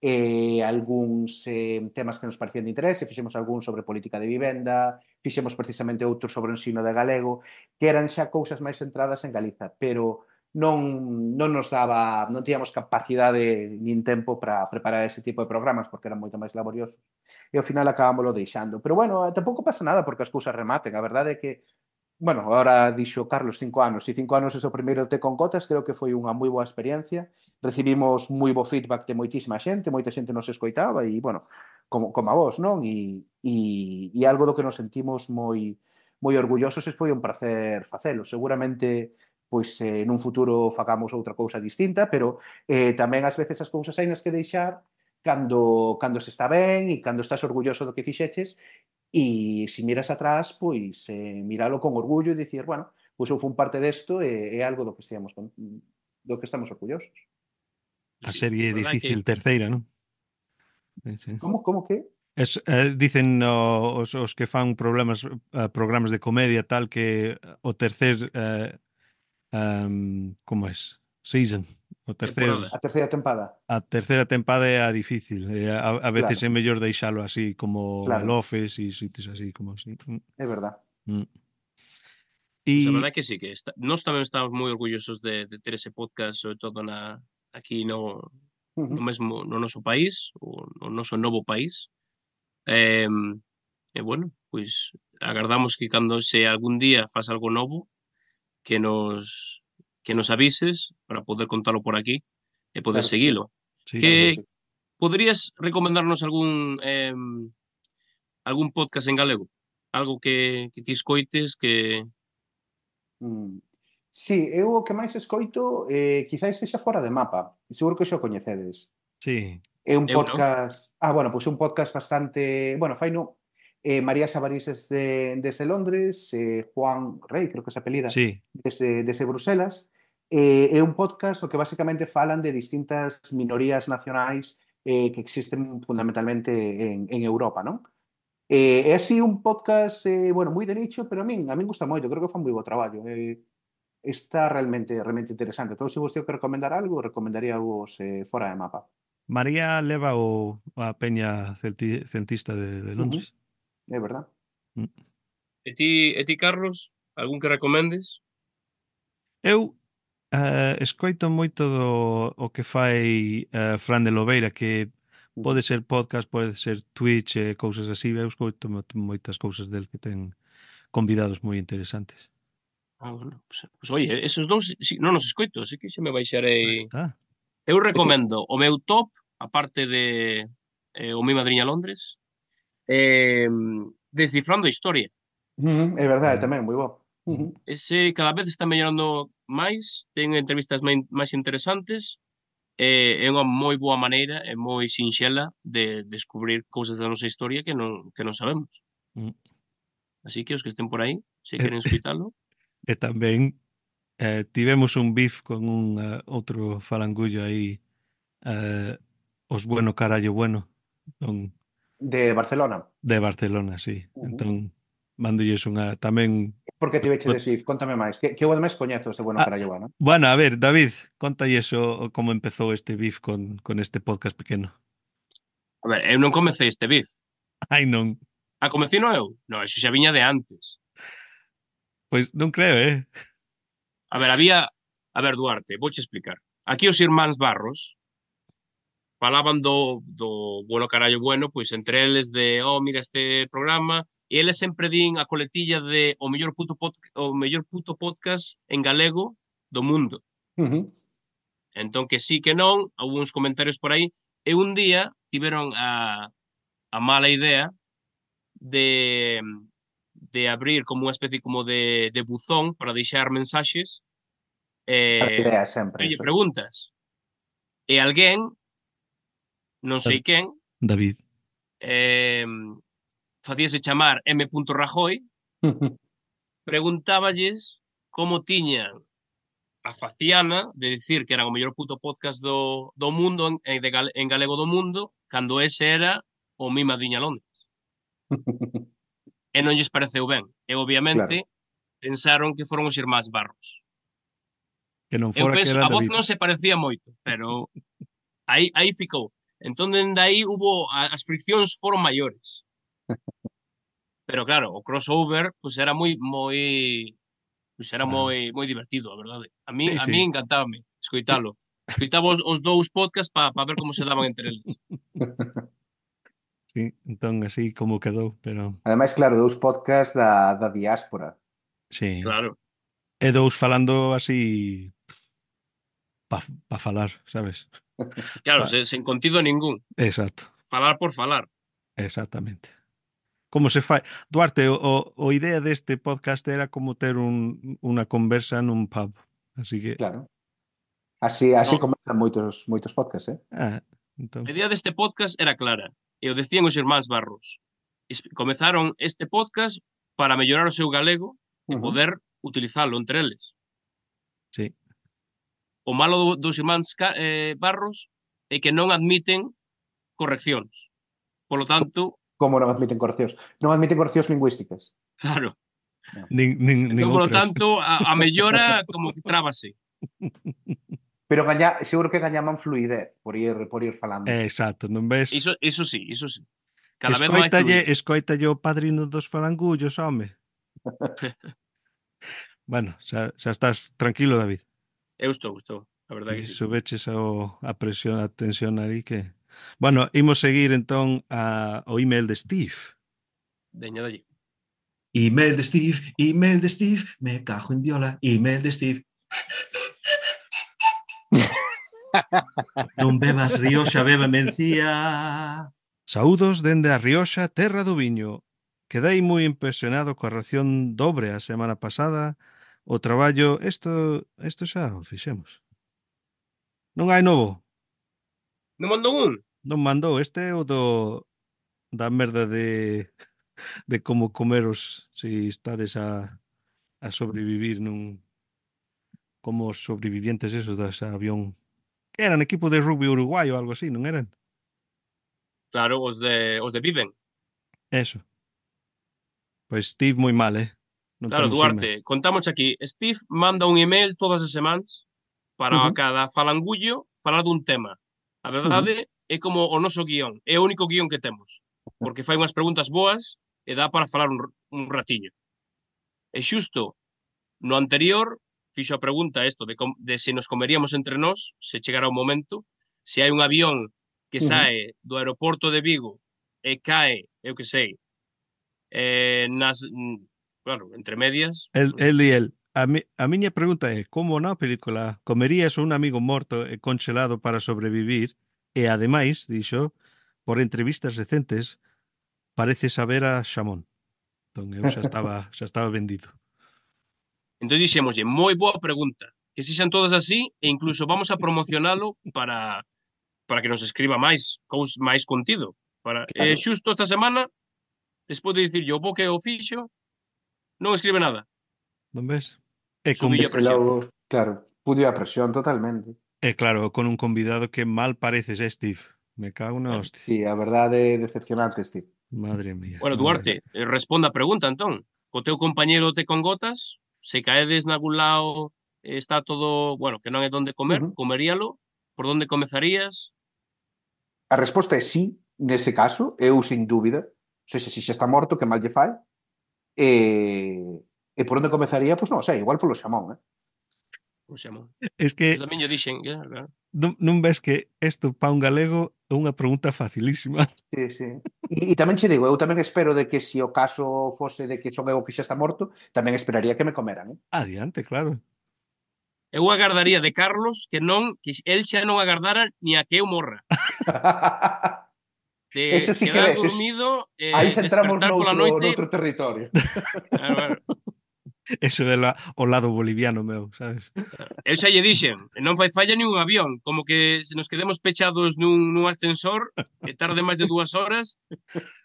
eh, algúns eh, temas que nos parecían de interese, fixemos algún sobre política de vivenda, fixemos precisamente outro sobre o ensino de galego, que eran xa cousas máis centradas en Galiza, pero non, non nos daba, non tíamos capacidade nin tempo para preparar ese tipo de programas porque eran moito máis laboriosos e ao final acabámoslo deixando. Pero bueno, tampouco pasa nada porque as cousas rematen, a verdade é que bueno, ahora dixo Carlos cinco anos, e cinco anos o primeiro te con cotas, creo que foi unha moi boa experiencia, recibimos moi bo feedback de moitísima xente, moita xente nos escoitaba, e, bueno, como, como a vos, non? E, e, e algo do que nos sentimos moi moi orgullosos e foi un placer facelo. Seguramente pois eh, nun futuro facamos outra cousa distinta, pero eh, tamén ás veces as cousas hai nas que deixar cando, cando se está ben e cando estás orgulloso do que fixeches E se miras atrás, pois eh, miralo con orgullo e dicir, bueno, pois eu fun parte desto e eh, é algo do que estamos do que estamos orgullosos. A serie sí, difícil que... terceira, non? Sí. Como, como que? Es, eh, dicen no, os, os que fan problemas, eh, programas de comedia tal que eh, o tercer eh, um, como es? Season O terceiro, a terceira tempada. A terceira tempada é a difícil. É a, a veces claro. é mellor deixalo así como claro. lofes e sitios así como así. Mm. É verdad. Mm. Y... Pues a verdad que sí, que está... nós tamén estamos moi orgullosos de, de ter ese podcast, sobre todo na aquí no, uh -huh. no mesmo no noso país, o no noso novo país. Eh, e eh, bueno, pois pues, agardamos que cando se algún día faz algo novo que nos que nos avises para poder contalo por aquí e poder claro. seguilo. Sí, que claro, sí. poderías recomendarnos algún eh, algún podcast en galego? Algo que, que ti escoites que... Mm. Sí, eu o que máis escoito eh, quizáis sexa fora de mapa. Seguro que xo coñecedes. Sí. É un podcast... Eu, no? Ah, bueno, pois pues un podcast bastante... Bueno, fai no... Eh, María Sabarís desde, desde Londres, eh, Juan Rey, creo que se apelida, sí. desde, desde Bruselas, eh, é un podcast o que basicamente falan de distintas minorías nacionais eh, que existen fundamentalmente en, en Europa, non? Eh, é así un podcast, eh, bueno, moi de nicho, pero a min, a min gusta moito, creo que fan moi bo traballo. Eh, está realmente realmente interesante. Entón, se vos teño que recomendar algo, recomendaría vos eh, Fora de Mapa. María leva o, a peña celti, centista de, de Londres. Uh -huh. É verdad. Mm. E ti, e ti, Carlos, algún que recomendes? Eu uh, escoito moito do o que fai uh, Fran de Lobeira, que mm. pode ser podcast, pode ser Twitch e cousas así, eu escoito moitas cousas del que ten convidados moi interesantes. Ah, bueno, pues, pues, oye, esos dous si, non os escoito, así que xa me baixarei. Está. Eu recomendo o meu top, aparte de eh, o mi madriña Londres, eh, descifrando a historia. Mm, é verdade, ah. tamén, moi bo. Uh -huh. Ese cada vez está mellorando máis, ten entrevistas máis interesantes, eh, e é unha moi boa maneira e moi sinxela de descubrir cousas da nosa historia que non, que non sabemos. Uh -huh. Así que os que estén por aí, se eh, queren escutalo. e tamén eh, tivemos un bif con un eh, uh, outro falangullo aí eh, os bueno carallo bueno don... de Barcelona de Barcelona, sí uh -huh. entón mandolles unha tamén Porque te veche de Sif, contame máis. Que, que eu ademais coñezo este bueno ah, para llevar, non? Bueno, a ver, David, conta eso como empezou este BIF con, con este podcast pequeno. A ver, eu non comecei este BIF. Ai, non. A comecei non eu? Non, eso xa viña de antes. Pois non creo, eh? A ver, había... A ver, Duarte, vouche explicar. Aquí os irmáns Barros falaban do, do bueno carallo bueno, pois entre eles de, oh, mira este programa, e eles sempre din a coletilla de o mellor puto, pod, o mellor puto podcast en galego do mundo. Uh -huh. Entón que sí que non, houve uns comentarios por aí, e un día tiveron a, a mala idea de, de abrir como unha especie como de, de buzón para deixar mensaxes eh, ideas sempre, e preguntas. E alguén, non sei quen, David, eh, facíase chamar M. Rajoy, preguntáballes como tiñan a faciana de dicir que era o mellor puto podcast do, do mundo, en, de, en galego do mundo, cando ese era o Mima Diña Londres. e non lles pareceu ben. E obviamente claro. pensaron que foron os irmáns Barros. Que non fora Eu penso, que era a voz David. non se parecía moito, pero aí aí ficou. Entón, dende aí hubo as friccións foron maiores. Pero claro, o crossover pues era moi moi pues era moi moi divertido, a verdade. A mí sí, sí. a mí encantábame escoitalo. Escoitaba os, os dous podcasts para pa ver como se daban entre eles. Sí, entón así como quedou, pero... Ademais, claro, dous podcast da, da diáspora. Sí. Claro. E dous falando así para pa falar, sabes? Claro, pa... se, sen contido ningún. Exacto. Falar por falar. Exactamente como se fai. Duarte, o, o idea deste podcast era como ter un, unha conversa nun pub. Así que... Claro. Así, así no. comezan moitos, moitos podcasts, eh? Ah, entón. A idea deste podcast era clara, e o decían os irmáns Barros. Comezaron este podcast para mellorar o seu galego e uh -huh. poder utilizalo entre eles. Sí. O malo dos irmáns eh, Barros é que non admiten correccións. Por lo tanto, como non admiten correccións. Non admiten correccións lingüísticas. Claro. Nin, nin, nin entón, por lo tanto, a, a mellora como que trábase. Pero gaña, seguro que gañaban fluidez por ir, por ir falando. Eh, exacto, non ves? Iso, iso sí, iso sí. Cada escoitalle, vez escoitalle o padrino dos falangullos, home. bueno, xa, xa estás tranquilo, David. Eu estou, estou. A verdade que sí. Subeches a, a presión, a tensión aí que... Bueno, imos seguir entón a, o email de Steve. Deña dalle. Email de Steve, email de Steve, me cajo en diola, email de Steve. non bebas Rioxa, beba mencía. Saúdos dende a Rioxa, terra do viño. Quedei moi impresionado coa ración dobre a semana pasada. O traballo, isto, isto xa o fixemos. Non hai novo. Non mandou un? Non mandou, este é o do da merda de de como comeros se estades a a sobrevivir nun como os sobrevivientes esos das avión. que Eran equipo de rugby uruguayo ou algo así, non eran? Claro, os de os de Viven. Eso. Pois Steve moi mal, eh. Non claro, Duarte, email. contamos aquí. Steve manda un email todas as semanas para uh -huh. cada falangullo falar dun tema. A verdade é como o noso guión, é o único guión que temos, porque fai unhas preguntas boas e dá para falar un, un ratiño. E xusto, no anterior, fixo a pregunta isto de, com, de se nos comeríamos entre nós, se chegara o momento, se hai un avión que sae do aeroporto de Vigo e cae, eu que sei, eh, nas, claro, entre medias. El, el e el. A, mi, a miña pregunta eh, é como na película comerías un amigo morto e eh, conxelado para sobrevivir e ademais, dixo, por entrevistas recentes, parece saber a xamón. Entón eu xa estaba, xa estaba vendido. Entón dixémoslle, moi boa pregunta. Que sexan todas así e incluso vamos a promocionalo para para que nos escriba máis cous máis contido. Para eh, claro. eh, xusto esta semana despois de dicir yo bo que o fixo, non escribe nada. Non ves? E con logo, claro, pudio a presión totalmente. E claro, con un convidado que mal pareces, eh, Steve. Me cago na hostia. Sí, a verdade é decepcionante, Steve. Madre mía. Bueno, Duarte, madre. Eh, responda a pregunta, entón. Co teu compañero te con gotas, se caedes nalgún lado está todo, bueno, que non é donde comer, uh -huh. comeríalo? Por onde comezarías? A resposta é sí, nese caso, eu sin dúbida. se, se, se xa está morto, que mal lle fai? E, E por onde comezaría? Pois non sei, igual polo xamón, eh? Polo xamón. Es que... Eu tamén lle dixen, que, claro. Non, non ves que isto pa un galego é unha pregunta facilísima. Sí, sí. E, e tamén che digo, eu tamén espero de que se si o caso fose de que son eu que xa está morto, tamén esperaría que me comeran. Eh? Adiante, claro. Eu agardaría de Carlos que non que el xa non agardara ni a que eu morra. de Eso sí quedar que dormido eh, aí xa entramos noutro, noite... noutro territorio. claro, claro. Eso é la, o lado boliviano meu, sabes? Eu xa lle dixen, non fai falla ni un avión, como que se nos quedemos pechados nun, nun ascensor e tarde máis de dúas horas.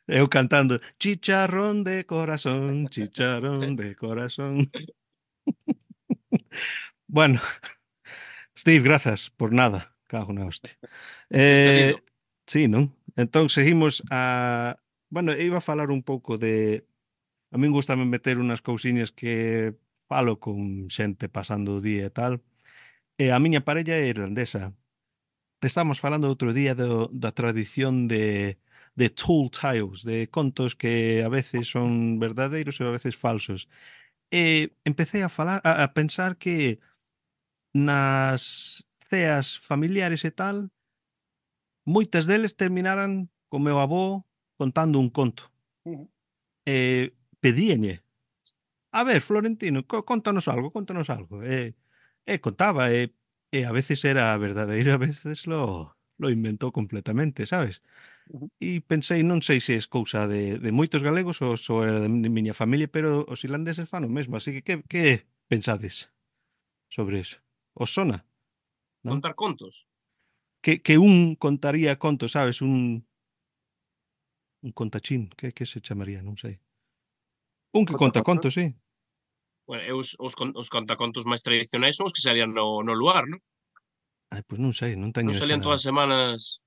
Eu cantando, chicharrón de corazón, chicharrón de corazón. bueno, Steve, grazas por nada, cago na hostia. Eh, sí, non? Entón, seguimos a... Bueno, iba a falar un pouco de A min gustame meter unhas cousiñas que falo con xente pasando o día e tal. E a miña parella é irlandesa. Estamos falando outro día do, da tradición de, de tall tales, de contos que a veces son verdadeiros e a veces falsos. E empecé a falar a, a pensar que nas ceas familiares e tal, moitas deles terminaran co meu avó contando un conto. Uh -huh. Eh, pedíanlle a ver, Florentino, contanos algo, contanos algo. E, e contaba, e, e a veces era verdadeiro, a veces lo, lo inventou completamente, sabes? E pensei, non sei se é cousa de, de moitos galegos ou só era de, de miña familia, pero os irlandeses fan o mesmo, así que que, que pensades sobre eso? Os sona? Non? Contar contos? Que, que un contaría contos, sabes? Un, un contachín, que, que se chamaría, non sei. Un que conta contos, sí. Bueno, eu os, os, os contacontos máis tradicionais son os que salían no, no luar, non? Ai, pois non sei, non teño... Non salían todas as semanas...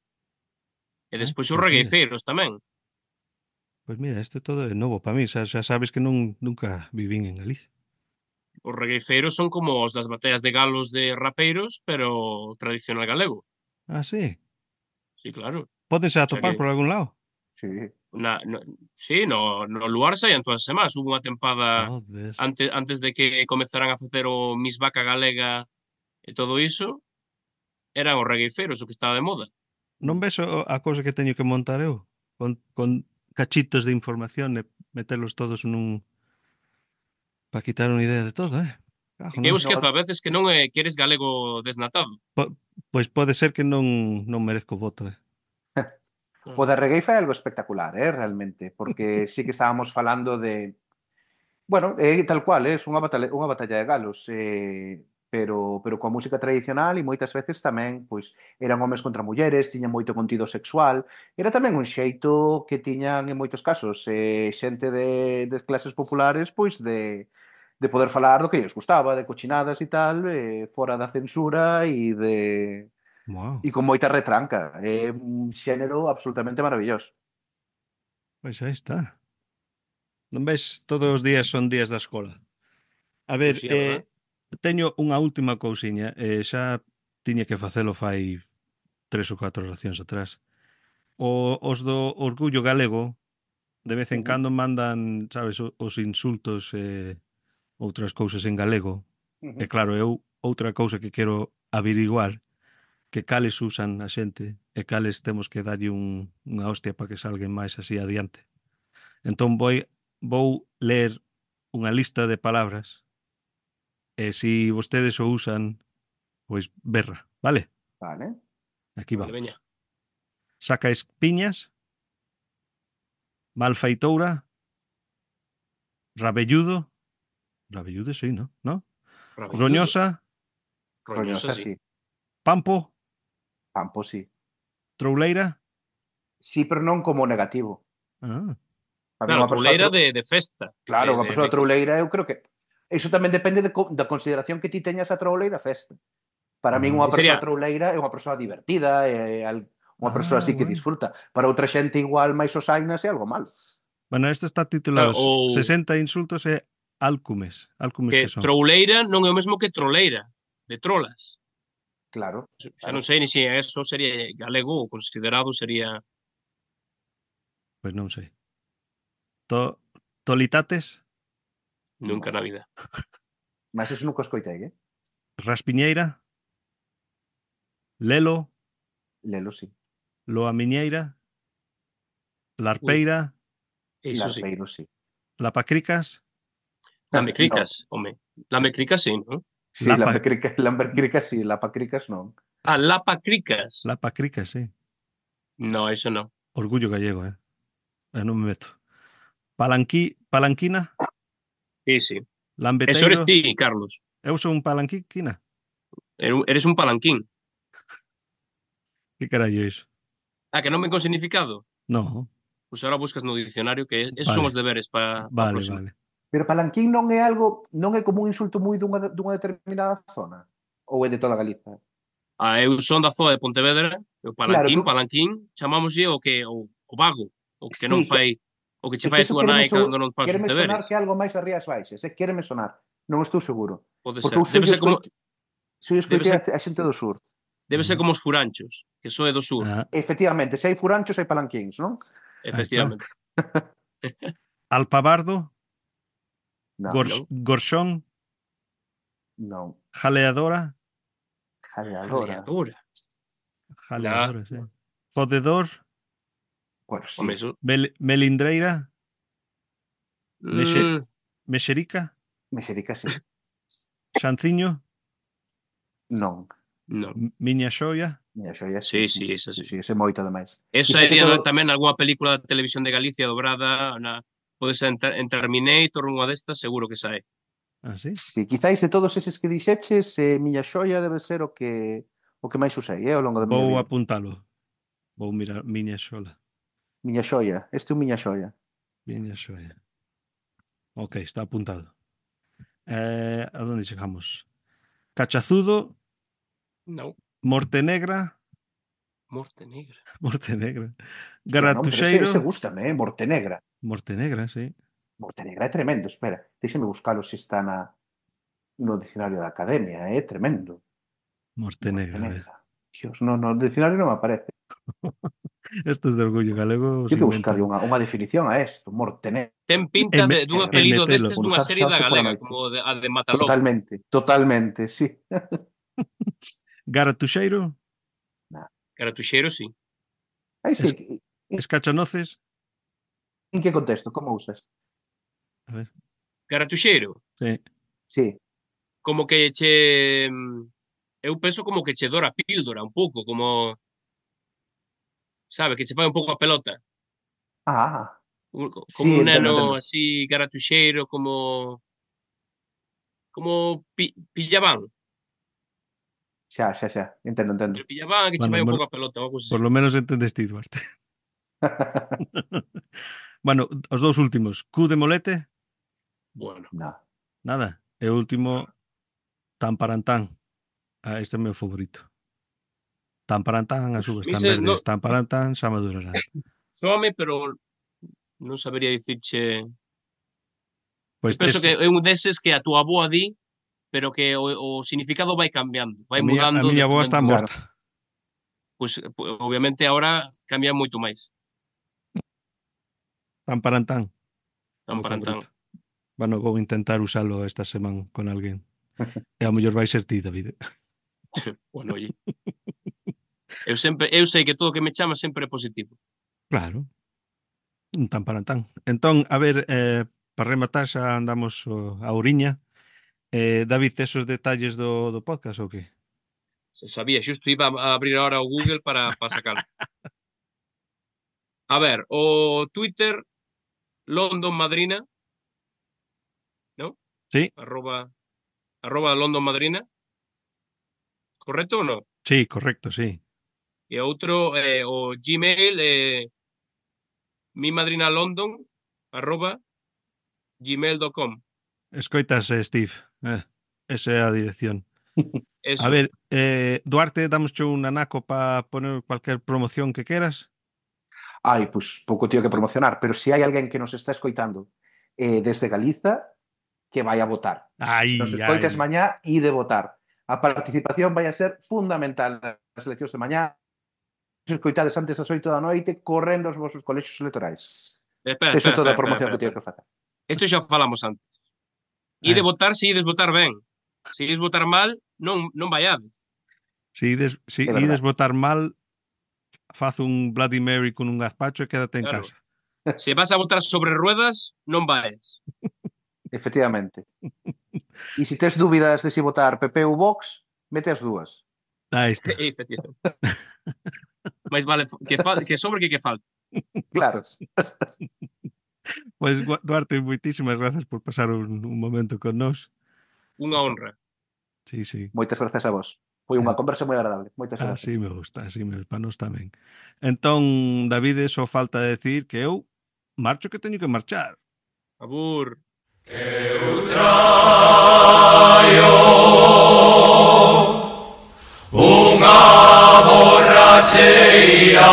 E despois os pois regueifeiros tamén. Pois mira, isto todo é novo para mí, xa, xa sabes que non nunca vivín en Galicia. Os regueifeiros son como os das batallas de galos de rapeiros, pero tradicional galego. Ah, sí? Sí, claro. Podense atopar o sea que... por algún lado? Sí na, no, sí, no, no e saían todas as semanas. Hubo unha tempada Joder. antes, antes de que comezaran a facer o Miss Vaca Galega e todo iso, eran os regueifeiros o que estaba de moda. Non ves a cousa que teño que montar eu? Con, con cachitos de información e metelos todos nun... para quitar unha idea de todo, eh? Cajo. Eu esquezo a veces que non é, que eres galego desnatado. Po, pois pode ser que non, non merezco voto, eh? O da Regueifa é algo espectacular, eh, realmente, porque sí que estábamos falando de Bueno, é eh, tal cual, ¿eh? é unha batalla, unha batalla de galos, eh, pero pero coa música tradicional e moitas veces tamén pois eran homes contra mulleres, tiñan moito contido sexual, era tamén un xeito que tiñan en moitos casos eh, xente de, de clases populares pois de, de poder falar do que lles gustaba, de cochinadas e tal, eh, fora da censura e de Wow. E con moita retranca. É un xénero absolutamente maravilloso. Pois aí está. Non ves, todos os días son días da escola. A ver, pois pues sí, eh, teño unha última cousiña. Eh, xa tiña que facelo fai tres ou catro racións atrás. O, os do Orgullo Galego de vez en cando mandan, sabes, os insultos e eh, outras cousas en galego. Uh -huh. E claro, eu outra cousa que quero averiguar que cales usan a xente e cales temos que darlle un, unha hostia para que salguen máis así adiante. Entón vou, vou ler unha lista de palabras e se si vostedes o usan, pois berra, vale? Vale. Aquí vamos. Vale, veña. Saca espiñas, malfeitoura, rabelludo, rabelludo sí, ¿no? ¿No? Rabelludo. Roñosa, roñosa, sí. Pampo, Campo, sí. Trouleira? Sí, pero non como negativo. Ah. A claro, trouleira de, de festa. Claro, de, unha persoa de, trouleira eu creo que... Iso tamén depende de, da consideración que ti teñas a trouleira festa. Para min ah. unha persoa sería... trouleira é unha persoa divertida, é unha ah, persoa así que disfruta. Para outra xente igual máis osainas é algo malo. Bueno, este está titulado claro, ou... 60 insultos e álcumes. álcumes que, que son. Trouleira non é o mesmo que troleira, de trolas. Claro. Xa claro. non sei ni se eso sería galego ou considerado sería... Pois pues non sei. To, tolitates? Nunca na vida. Mas eso nunca escoitei, eh? Raspiñeira? Lelo? Lelo, sí. Loa Miñeira? Larpeira? Uy, eso Larpeiro, sí. sí. Lapacricas? Lamecricas, no. home. Lamecricas, sí, non? Sí, Lapa- lambercricas, lambercricas sí, lapacricas non. Ah, lapacricas. lapacricas, sí. No, eso non. Orgullo gallego, eh. eh non me meto. Palanqui, palanquina, Sí, sí. lambeteiro. Eso eres ti, Carlos. Eu son un palanquina. Eres un palanquín. Que carallo é iso? Ah, que non ven con significado? No, Pois ahora buscas no diccionario que esos son Vale. os deberes para vale, vale. Pero Palanquín non é algo, non é como un insulto moi dunha, dunha determinada zona? Ou é de toda Galiza? Ah, eu son da zona de Pontevedra, o Palanquín, claro, Palanquín, chamámoslle o que o, o vago, o que non sí, fai o que che fai a túa nai cando non faz os deberes. sonar que algo máis a Rías Baixas, é quereme sonar, non estou seguro. Pode ser, debe ser como... Se eu a, a xente do sur. Debe ser como os furanchos, que soe do sur. Ah. Efectivamente, se hai furanchos hai palanquíns, non? Efectivamente. Alpabardo, Não, Gors. Gorxón? Non. Jaleadora? Jaleadora. Jaleadora. Jaleadora, nah. sí. Podedor? Bueno, sí. Mel, melindreira? Mm. Mexe, mexerica? Mexerica, sí. Xanciño? Non. Non. Miña xoia? Miña xoia, sí. Sí, sí, esa sí. sí, ese moito ademais. Esa é todo... tamén algunha película da televisión de Galicia dobrada na Podes en, en Terminator, unha destas, seguro que sae. Ah, sí? sí, quizáis de todos eses que dixeches, eh, miña xoia debe ser o que o que máis usei eh, ao longo da miña Vou vida. apuntalo. Vou mirar miña xola. Miña xoia, este é un miña xoia. Miña xoia. Ok, está apuntado. Eh, a donde chegamos? Cachazudo? No. Morte Negra? Morte Negra. Morte Negra. Garatuxeiro. No, ese, ese gusta, eh? Morte Negra. Mortenegra, sí. Mortenegra é tremendo, espera. Déxeme buscalo se está na, no dicionario da Academia, é tremendo. Mortenegra. Mortenegra. Dios, no, no, dicionario non me aparece. esto es de orgullo galego. Yo que buscar unha, unha definición a isto, Mortenegra. Ten pinta de dun apelido destes dunha serie da galega, como de, a de Mataló. Totalmente, totalmente, sí. Garatuxeiro? Nah. Garatuxeiro, sí. Aí sí. Es, escachanoces? En que contexto? Como usas? A ver. Caratuxeiro? Sí. Sí. Como que che... Mm, Eu penso como que che dora píldora un pouco, como... Sabe, que che fai un pouco a pelota. Ah. Como sí, un neno entendo. así caratuxeiro, como... Como pi, pillabán. Xa, xa, xa. Entendo, entendo. Pero pillabán que che bueno, fai un pouco a pelota. Por lo menos entendes ti, Duarte. Bueno, os dous últimos. Q de Molete? Bueno. Nada. Nada. E o último, Tan Parantán. Ah, este é o meu favorito. Tan Parantán, as uvas tan verdes, no... Tan Parantán, xa madurarán. Soame, pero non sabería dicirche... Pois pues penso tes... que é un deses que a tua boa di, pero que o, o significado vai cambiando, vai a mudando. A miña boa está morta. Pois, eh, pues, obviamente, agora cambia moito máis. Tamparantán. Tamparantán. Bueno, vou intentar usalo esta semana con alguén. E a mellor vai ser ti, David. bueno, oye. Eu sempre eu sei que todo o que me chama sempre é positivo. Claro. Un tan para tan. Entón, a ver, eh, para rematar xa andamos oh, a Ouriña. Eh, David, esos detalles do, do podcast ou que? Se sabía, xusto iba a abrir ahora o Google para, para sacar. A ver, o Twitter London Madrina, ¿no? Sí. Arroba, arroba London Madrina. Correcto ou non? Sí, correcto, sí. E outro, eh, o Gmail, eh, mi madrina London, arroba gmail.com. Escoitas, eh, Steve. Eh, esa é a dirección. Eso. A ver, eh, Duarte, damos un anaco para poner cualquier promoción que queras. ai, pois pouco tío que promocionar, pero se hai alguén que nos está escoitando eh, desde Galiza, que vai a votar. Ai, nos escoites ai. mañá e de votar. A participación vai a ser fundamental nas eleccións de mañá. Se escoitades antes das 8 da noite, correndo os vosos colexios electorais. Espera, Eso espera, toda a promoción espera, espera, que tío que facer. Isto xa falamos antes. E de eh. votar, se ides votar ben. Se ides votar mal, non, non vaiades. Se ides, se ides votar mal, faz un Bloody Mary con un gazpacho e quédate en claro. casa. Se vas a votar sobre ruedas, non vais. Efectivamente. E se tes dúbidas de se votar PP ou Vox, mete as dúas. Aí está. Efectivamente. Mais vale que, que sobre que que falta. Claro. Pois, pues, Duarte, moitísimas grazas por pasar un, un momento con nós. Unha honra. Sí, sí. Moitas grazas a vos. Foi unha eh, conversa moi agradable. Moitas ah, gracias. Así me gusta, así me gusta, nos tamén. Entón, David, só falta decir que eu marcho que teño que marchar. Abur. Que eu traio unha borracheira